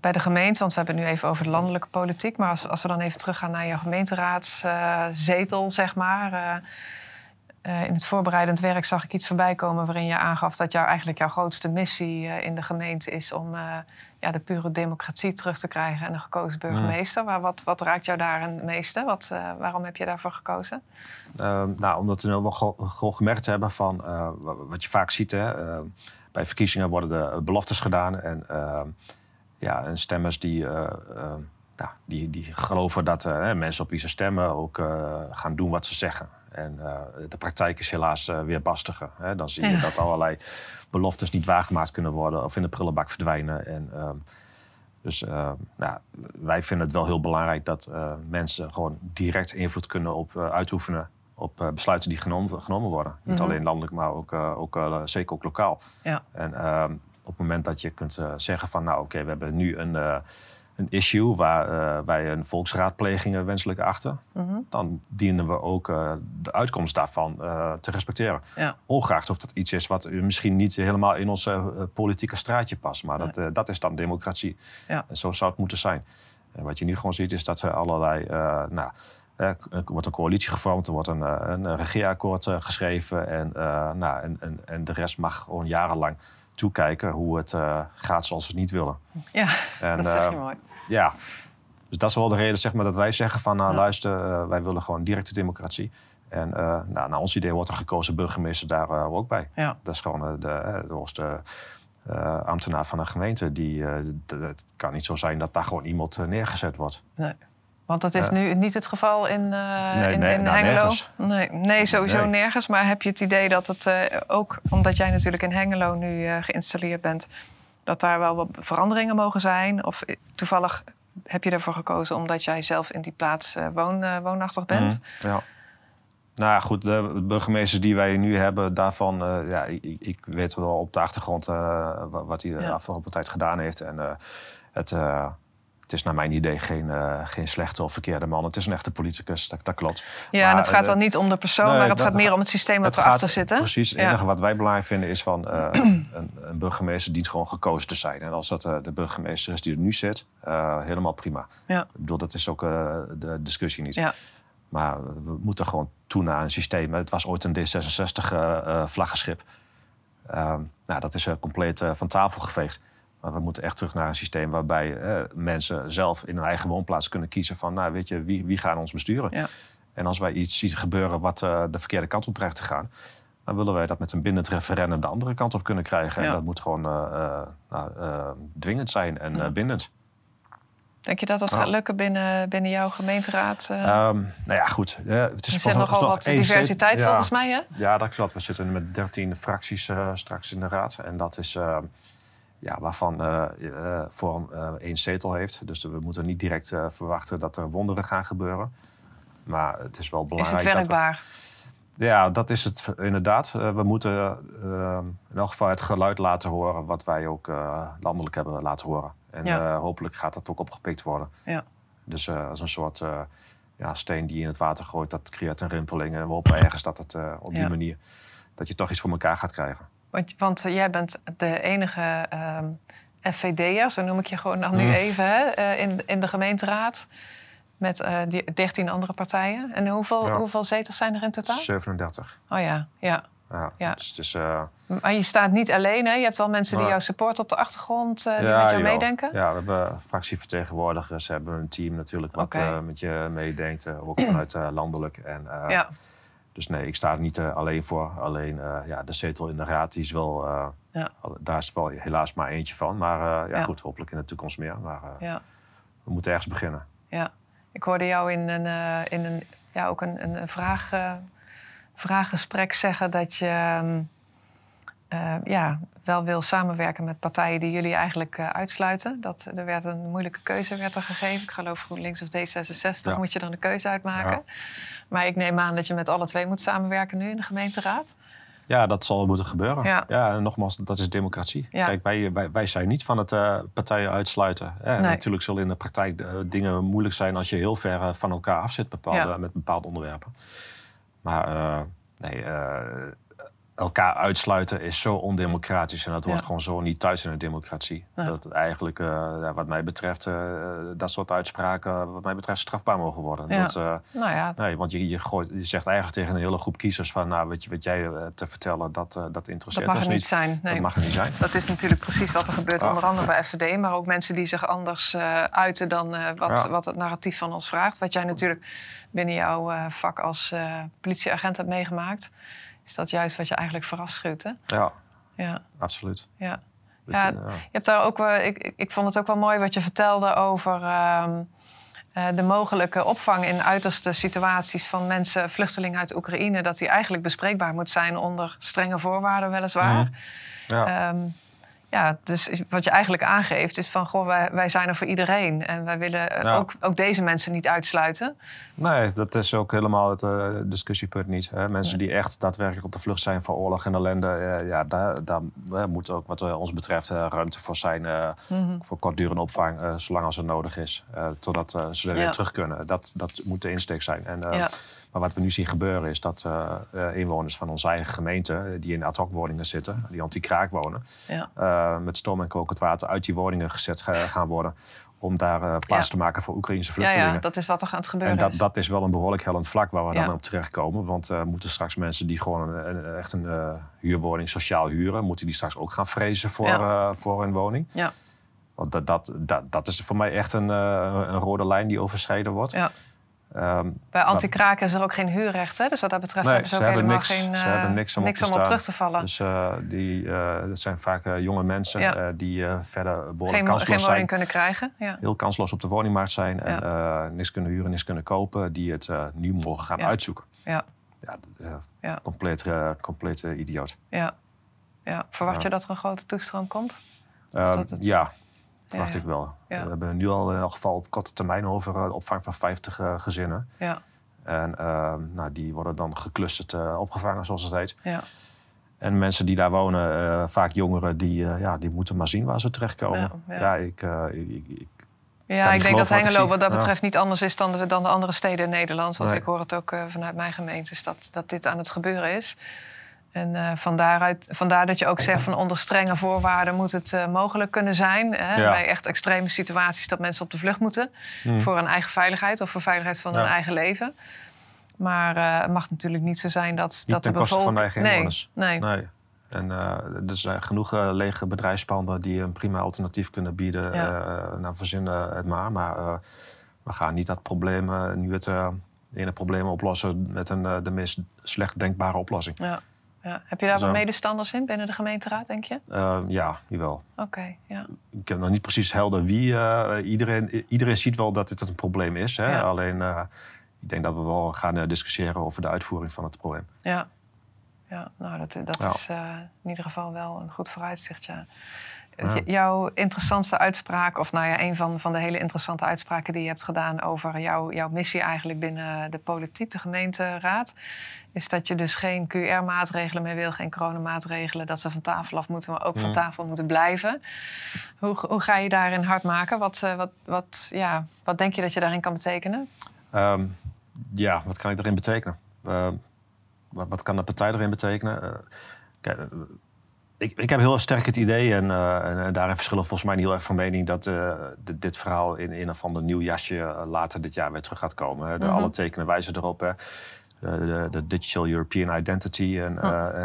bij de gemeente, want we hebben het nu even over de landelijke politiek. Maar als, als we dan even teruggaan naar jouw gemeenteraadszetel, zeg maar. Uh, in het voorbereidend werk zag ik iets voorbij komen waarin je aangaf dat jou, eigenlijk jouw grootste missie in de gemeente is om ja, de pure democratie terug te krijgen en de gekozen burgemeester. Maar wat, wat raakt jou daar het meeste? Wat, waarom heb je daarvoor gekozen? Ehm, nou, omdat we wel gewoon gemerkt hebben van wat je vaak ziet. Hè, bij verkiezingen worden de beloftes gedaan. En, uh, ja, en stemmers die, ja, die, die geloven dat mensen op wie ze stemmen ook gaan doen wat ze zeggen. En de praktijk is helaas weer bastiger. Hè. Dan zie je ja. dat allerlei beloftes niet waargemaakt kunnen worden of in de prullenbak verdwijnen. En, ehm, dus nou, wij vinden het wel heel belangrijk dat mensen gewoon direct invloed kunnen op uitoefenen op uh, besluiten die genomen, genomen worden. Niet mm -hmm. alleen landelijk, maar ook, uh, ook uh, zeker ook lokaal. Ja. En ehm, op het moment dat je kunt zeggen van... nou oké, okay, we hebben nu een, een issue waar wij een volksraadpleging wenselijk achten... Mm -hmm. dan dienen we ook de uitkomst daarvan te respecteren. Ja. Ongeacht of dat iets is wat misschien niet helemaal in ons politieke straatje past. Maar nee. dat, dat is dan democratie. Ja. En zo zou het moeten zijn. En wat je nu gewoon ziet is dat er allerlei... nou, er wordt een coalitie gevormd, er wordt een, eh, een regeerakkoord eh, geschreven. En, nou, en, en, en, de rest mag gewoon jarenlang toekijken hoe het gaat zoals ze het niet willen. Ja, en, dat zeg je mooi. Ja, dus dat is wel de reden zeg maar, dat wij zeggen van... nou, luister, wij willen gewoon directe democratie. En nou, naar ons idee wordt er gekozen burgemeester daar ook bij. Ja. Dat is gewoon de, de ambtenaar van een gemeente. Die, het kan niet zo zijn dat daar gewoon iemand neergezet wordt. Nee. Want dat is nu niet het geval in, uh, nee, in, nee, in nou, Hengelo. Nergens. Nee, nee, sowieso nergens. Maar heb je het idee dat het uh, ook, omdat jij natuurlijk in Hengelo nu uh, geïnstalleerd bent, dat daar wel wat veranderingen mogen zijn? Of toevallig heb je ervoor gekozen omdat jij zelf in die plaats woon, woonachtig bent? Mm, ja. Nou ja, goed, de burgemeesters die wij nu hebben, daarvan, ja, ik, ik, weet wel op de achtergrond wat hij de ja. afgelopen tijd gedaan heeft. En het het is naar mijn idee geen, uh, geen slechte of verkeerde man. Het is een echte politicus, dat, dat klopt. Ja, maar, en het gaat dan uh, niet om de persoon, nee, maar het gaat meer om het systeem wat erachter zit. Hè? Precies. Het enige wat wij belangrijk vinden is van uh, een, een, burgemeester dient gewoon gekozen te zijn. En als dat de burgemeester is die er nu zit, helemaal prima. Ja. Ik bedoel, dat is ook de discussie niet. Ja. Maar we moeten gewoon toe naar een systeem. Het was ooit een D66-vlaggenschip. Ehm, nou, dat is compleet van tafel geveegd. We moeten echt terug naar een systeem waarbij eh, mensen zelf in hun eigen woonplaats kunnen kiezen van, nou weet je, wie, wie gaan ons besturen? Ja. En als wij iets zien gebeuren wat uh, de verkeerde kant op dreigt te gaan, dan willen wij dat met een bindend referendum de andere kant op kunnen krijgen. Ja. En dat moet gewoon uh, nou, dwingend zijn en bindend. Denk je dat dat gaat lukken binnen, binnen jouw gemeenteraad? Um, nou ja, goed. het is er zit nogal nog wat diversiteit volgens mij, hè? Ja, dat klopt. We zitten met 13 fracties straks in de raad. En dat is ehm, ja, waarvan uh, uh, Forum uh, één zetel heeft. Dus we moeten niet direct verwachten dat er wonderen gaan gebeuren. Maar het is wel belangrijk. Is het werkbaar? We, ja, dat is het inderdaad. we moeten in elk geval het geluid laten horen wat wij ook landelijk hebben laten horen. En ja. hopelijk gaat dat ook opgepikt worden. Ja. Dus als een soort ja, steen die je in het water gooit, dat creëert een rimpeling. En we hopen ergens dat het op die manier dat je toch iets voor elkaar gaat krijgen. Want, want jij bent de enige ehm, FVD'er, zo noem ik je gewoon dan nu mm. even, hè, uh, in, in de gemeenteraad. Met uh, die 13 andere partijen. En hoeveel, ja. hoeveel zetels zijn er in totaal? 37. Oh ja, ja. Ja, ja. Dus, dus, uh... Maar je staat niet alleen, hè? Je hebt wel mensen die jou supporten op de achtergrond, uh, die ja, met jou meedenken? Ja, we hebben fractievertegenwoordigers, we hebben een team natuurlijk wat okay. met je meedenkt, ook vanuit landelijk. En, ja. Dus nee, ik sta er niet uh, alleen voor. Alleen uh, ja, de zetel in de raad die is wel, uh, ja. daar is wel helaas maar eentje van. Maar ja, ja, goed, hopelijk in de toekomst meer. Maar ja. we moeten ergens beginnen. Ja, ik hoorde jou in een, in een, ja, ook een, een vraag, vraaggesprek zeggen dat je um, ja, wel wil samenwerken met partijen die jullie eigenlijk uitsluiten. Dat, er werd een moeilijke keuze werd er gegeven. Ik geloof GroenLinks of D66 moet je dan de keuze uitmaken. Maar ik neem aan dat je met alle twee moet samenwerken nu in de gemeenteraad. Ja, dat zal moeten gebeuren. Ja, ja en nogmaals, dat is democratie. Ja. Kijk, wij, wij, wij, zijn niet van het uh, partijen uitsluiten. nee. Natuurlijk zullen in de praktijk uh, dingen moeilijk zijn als je heel ver uh, van elkaar af zit bepaalde, ja. met bepaalde onderwerpen. Maar nee, elkaar uitsluiten is zo ondemocratisch. En dat hoort Ja. gewoon zo niet thuis in een democratie. Ja. Dat eigenlijk, eh, wat mij betreft, eh, dat soort uitspraken, wat mij betreft, strafbaar mogen worden. Ja. Dat, eh, Nou nee, want je, je, gooit, je zegt eigenlijk tegen een hele groep kiezers van, nou, je, wat jij te vertellen, dat, dat dat interesseert mag ons niet niet. zijn. Nee. Dat mag er niet zijn. Dat is natuurlijk precies wat er gebeurt, Ah. onder andere bij FVD, maar ook mensen die zich anders uiten dan wat, wat het narratief van ons vraagt. Wat jij natuurlijk binnen jouw vak als politieagent hebt meegemaakt, is dat juist wat je eigenlijk verafschuwt. Hè? Ja, Ja, absoluut. ja. Ja, je, Je hebt daar ook wel, ik, ik- ik vond het ook wel mooi wat je vertelde over ehm, eh, de mogelijke opvang in uiterste situaties van mensen, vluchtelingen uit Oekraïne, dat die eigenlijk bespreekbaar moet zijn onder strenge voorwaarden, weliswaar. Mhm. ja. Ehm, ja, dus wat je eigenlijk aangeeft is van, goh, wij, wij zijn er voor iedereen. En wij willen eh, ook, ook deze mensen niet uitsluiten. Nee, dat is ook helemaal het eh, discussiepunt niet. Hè. Mensen die echt daadwerkelijk op de vlucht zijn voor oorlog en ellende, eh, ja, daar, daar eh, moet ook wat ons betreft ruimte voor zijn. Mhm. Voor kortdurende opvang, zolang als het nodig is. totdat ze er Ja. weer terug kunnen. Dat, dat moet de insteek zijn. En, Ja. Maar wat we nu zien gebeuren is dat eh, eh, inwoners van onze eigen gemeente... eh, die in ad hoc woningen zitten, die anti-kraak wonen... Ja. met stoom en kokend water uit die woningen gezet ga- gaan worden... om daar plaats Ja. te maken voor Oekraïnse Ja, vluchtelingen. ja, dat is wat er het gebeuren En dat, is. dat is wel een behoorlijk hellend vlak waar we Ja. dan op terechtkomen. Want eh moeten straks mensen die gewoon een, een- echt een huurwoning sociaal huren... moeten die straks ook gaan vrezen voor, Ja. voor hun woning? Ja. Want dat, dat, dat, dat is voor mij echt een, een rode lijn die overschreden wordt. Ja. Ehm, Bij anti-kraak is er ook geen huurrecht, hè? Dus wat dat betreft Nee, hebben ze ook hebben helemaal niks- geen, ze eh, hebben niks om op te om op terug te vallen. dus eh, die, eh, dat zijn vaak eh, jonge mensen Ja. eh, die eh, verder behoorlijk geen, kansloos geen zijn. woning kunnen krijgen. Ja. Heel kansloos op de woningmarkt zijn en eh, niks kunnen huren, niks kunnen kopen. Die het eh, nu mogen gaan Ja. uitzoeken. Ja. Ja, eh, Ja. Compleet, eh, compleet eh, idioot. Ja. ja. Verwacht Ja. je dat er een grote toestroom komt? Eh, het- Ja, verwacht ik wel. We hebben nu al in elk geval op korte termijn over eh, de opvang van 50 eh, gezinnen. Ja. En eh, nou, die worden dan geclusterd eh, opgevangen, zoals het heet. Ja. En mensen die daar wonen, eh, vaak jongeren, die, eh, ja, die moeten maar zien waar ze terechtkomen. Ja, Ja, ja. ik, eh, ik, ik- Ja, ik denk dat wat Hengelo wat dat Ja. betreft niet anders is dan de, dan de andere steden in Nederland. Want Nee. ik hoor het ook eh, vanuit mijn gemeentes dat, dat dit aan het gebeuren is. En eh van daaruit, vandaar dat je ook zegt van onder strenge voorwaarden moet het eh, mogelijk kunnen zijn. Hè, Ja. Bij echt extreme situaties dat mensen op de vlucht moeten. Hmm. Voor hun eigen veiligheid of voor veiligheid van Ja. hun eigen leven. Maar eh, het mag natuurlijk niet zo zijn dat, dat ten de koste van de bevolking... eigen inwoners. Nee, nee. nee. En er zijn genoeg lege bedrijfspanden die een prima alternatief kunnen bieden. Ja. nou, verzinnen het maar. Maar we gaan niet dat probleem, nu het ene probleem oplossen met een, de meest slecht denkbare oplossing. Ja. Ja. Heb je daar wat medestanders in binnen de gemeenteraad, denk je? Eh, ja, jawel. Oké, ja. Ik heb nog niet precies helder wie. eh, iedereen, iedereen ziet wel dat dit een probleem is. Hè? Ja. Alleen, eh, ik denk dat we wel gaan eh, discussiëren over de uitvoering van het probleem. Ja, ja nou, dat, dat Ja. is in ieder geval wel een goed vooruitzicht. Ja. Ja. J- Jouw interessantste uitspraak, of nou ja, een van, van de hele interessante uitspraken die je hebt gedaan over jouw, jouw missie eigenlijk binnen de politiek, de gemeenteraad, is dat je dus geen QR-maatregelen meer wil, geen coronamaatregelen, dat ze van tafel af moeten, maar ook van Mm. tafel moeten blijven. Hoe, hoe ga je daarin hard maken? Wat, eh, wat, wat, ja, wat denk je dat je daarin kan betekenen? Ehm, ja, wat kan ik erin betekenen? Ehm, wat, wat kan de partij erin betekenen? Eh, kijk, ik, ik heb heel sterk het idee, en, eh, en, daarin verschillen volgens mij niet heel erg van mening, dat eh, dit, dit verhaal in een of ander nieuw jasje eh, later dit jaar weer terug gaat komen. Hè. De, Mhm. Alle tekenen wijzen erop. Hè. De, de Digital European Identity en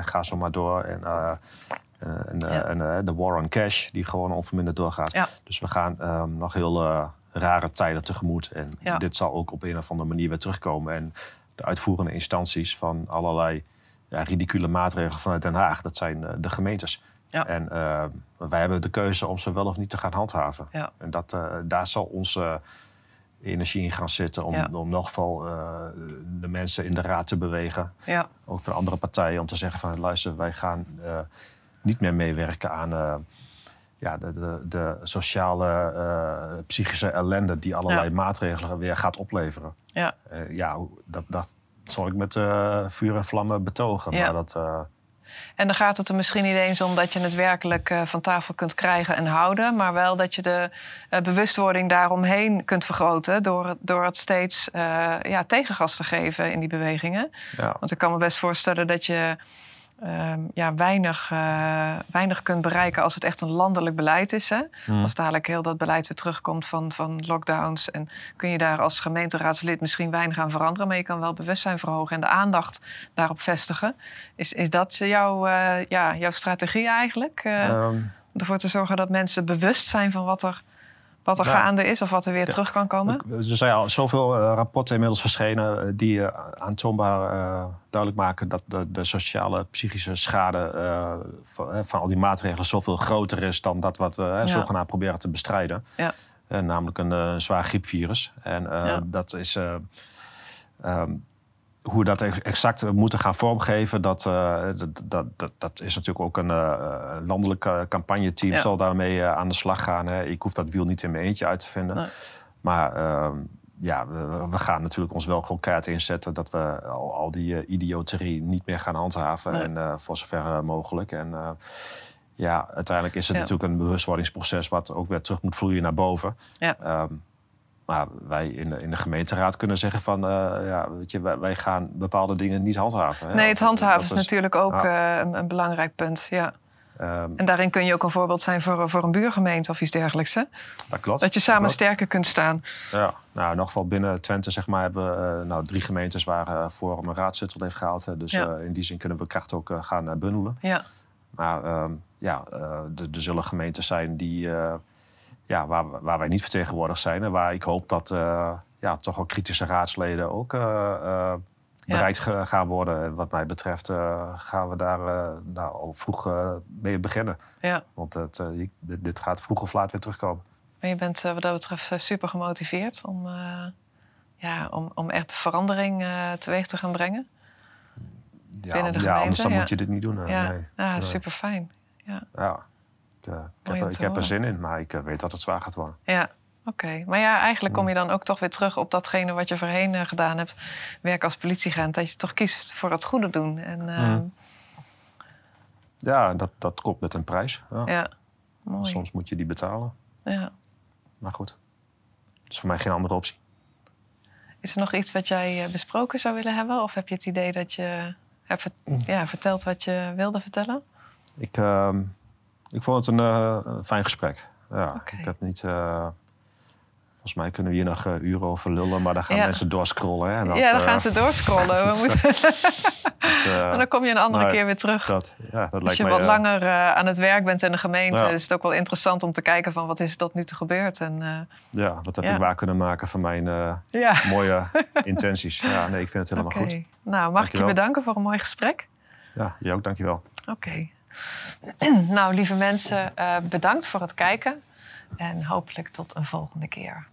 ga zo maar door. En, en, en, Ja. en de War on Cash, die gewoon onverminderd doorgaat. Ja. Dus we gaan ehm, nog heel rare tijden tegemoet. En Ja. dit zal ook op een of andere manier weer terugkomen. En de uitvoerende instanties van allerlei ja, ridicule maatregelen vanuit Den Haag, dat zijn eh, de gemeentes. Ja. En eh, wij hebben de keuze om ze wel of niet te gaan handhaven. Ja. En dat, eh, daar zal onze energie in gaan zitten om, Ja. om in elk geval de mensen in de raad te bewegen. Ja, Ook van andere partijen om te zeggen van luister, wij gaan niet meer meewerken aan ja, de, de, de sociale, psychische ellende die allerlei maatregelen weer gaat opleveren. ja. Ja, dat, dat zal ik met eh, vuur en vlammen betogen. Ja. Maar dat, eh, En dan gaat het er misschien niet eens om dat je het werkelijk eh, van tafel kunt krijgen en houden, maar wel dat je de bewustwording daaromheen kunt vergroten door, het- door het steeds ja, tegengas te geven in die bewegingen. ja, Want ik kan me best voorstellen dat je ehm, ja, weinig, eh, weinig kunt bereiken als het echt een landelijk beleid is. Hè? Hmm. Als dadelijk heel dat beleid weer terugkomt van, van lockdowns. En kun je daar als gemeenteraadslid misschien weinig aan veranderen. Maar je kan wel bewustzijn verhogen en de aandacht daarop vestigen. Is, is dat jouw, eh, ja, jouw strategie eigenlijk? Ehm, ervoor te zorgen dat mensen bewust zijn van wat er, wat er Nou, gaande is of wat er weer ja. terug kan komen? Er zijn al zoveel eh, rapporten inmiddels verschenen eh, die eh, aantoonbaar duidelijk maken dat de, de sociale psychische schade van, van al die maatregelen zoveel groter is dan dat wat we Ja. zogenaamd proberen te bestrijden. Ja. Namelijk een zwaar griepvirus. En dat is. eh, ehm, hoe we dat ex- exact moeten gaan vormgeven, dat, eh, dat, dat, dat, dat is natuurlijk ook een landelijk eh, campagneteam Ja. zal daarmee eh, aan de slag gaan. Hè. Ik hoef dat wiel niet in mijn eentje uit te vinden. Nee. Maar ehm, ja, we, we gaan natuurlijk ons wel gewoon keihard inzetten dat we al, al die idioterie niet meer gaan handhaven. Nee. En voor zover mogelijk. En ja, uiteindelijk is het Ja. natuurlijk een bewustwordingsproces wat ook weer terug moet vloeien naar boven. Ja. Ehm, maar wij in de, in de gemeenteraad kunnen zeggen van, eh, ja, weet je, wij, wij gaan bepaalde dingen niet handhaven. hè. Nee, het handhaven Dat is natuurlijk ook ja. eh, een, een belangrijk punt. Ja. ehm, En daarin kun je ook een voorbeeld zijn voor, voor een buurgemeente of iets dergelijks. Hè? dat klopt. Dat je samen sterker kunt staan. Ja, nou, in ieder geval binnen Twente zeg maar, hebben we eh, nou, drie gemeentes waar eh Forum een raadzetel heeft gehaald. hè. Dus Ja. in die zin kunnen we kracht ook gaan bundelen. Ja, Maar ehm, ja, er zullen gemeenten zijn die, ja, waar, waar wij niet vertegenwoordigd zijn. En waar ik hoop dat eh, ja, toch ook kritische raadsleden ook eh, eh, bereikt ge- gaan worden. En wat mij betreft gaan we daar nou, al vroeg mee beginnen. ja. Want het, dit, dit gaat vroeg of laat weer terugkomen. Maar je bent wat dat betreft super gemotiveerd om, ja, om, om echt verandering teweeg te gaan brengen. Ja, Binnen de ja anders dan moet je dit niet doen. ja, nee. ja Nee. super fijn. Ja, ik, eh, ik, heb, er- ik heb er zin in, maar ik eh, weet dat het zwaar gaat worden. Ja, oké. Maar ja, eigenlijk kom Mm. je dan ook toch weer terug op datgene wat je voorheen eh, gedaan hebt. Werk als politieagent. Dat je toch kiest voor het goede doen. En eh, Mm. Ja, dat, dat komt met een prijs. Ja. ja, mooi. Soms moet je die betalen. Ja. Maar goed, dat is voor mij geen andere optie. Is er nog iets wat jij besproken zou willen hebben? Of heb je het idee dat je hebt ver- Mm. ja, verteld wat je wilde vertellen? Ik, ehm, ik vond het een, eh, een fijn gesprek. Ja. Ik heb niet... eh, volgens mij kunnen we hier nog eh, uren over lullen, maar dan gaan Ja. mensen doorscrollen. Hè, dat, ja, dan gaan ze doorscrollen. Dus, eh, en dan kom je een andere nee, keer weer terug. dat, ja, dat Als lijkt je mij... wat langer aan het werk bent in de gemeente, Ja. is het ook wel interessant om te kijken van wat is er tot nu toe gebeurd. En, ja, wat heb ik waar kunnen maken van mijn mooie intenties. Ja, nee, ik vind het helemaal oké. goed. Nou, mag ik je bedanken voor een mooi gesprek? Ja, jij ook, dankjewel. Oké. Nou, lieve mensen, eh, bedankt voor het kijken. En hopelijk tot een volgende keer.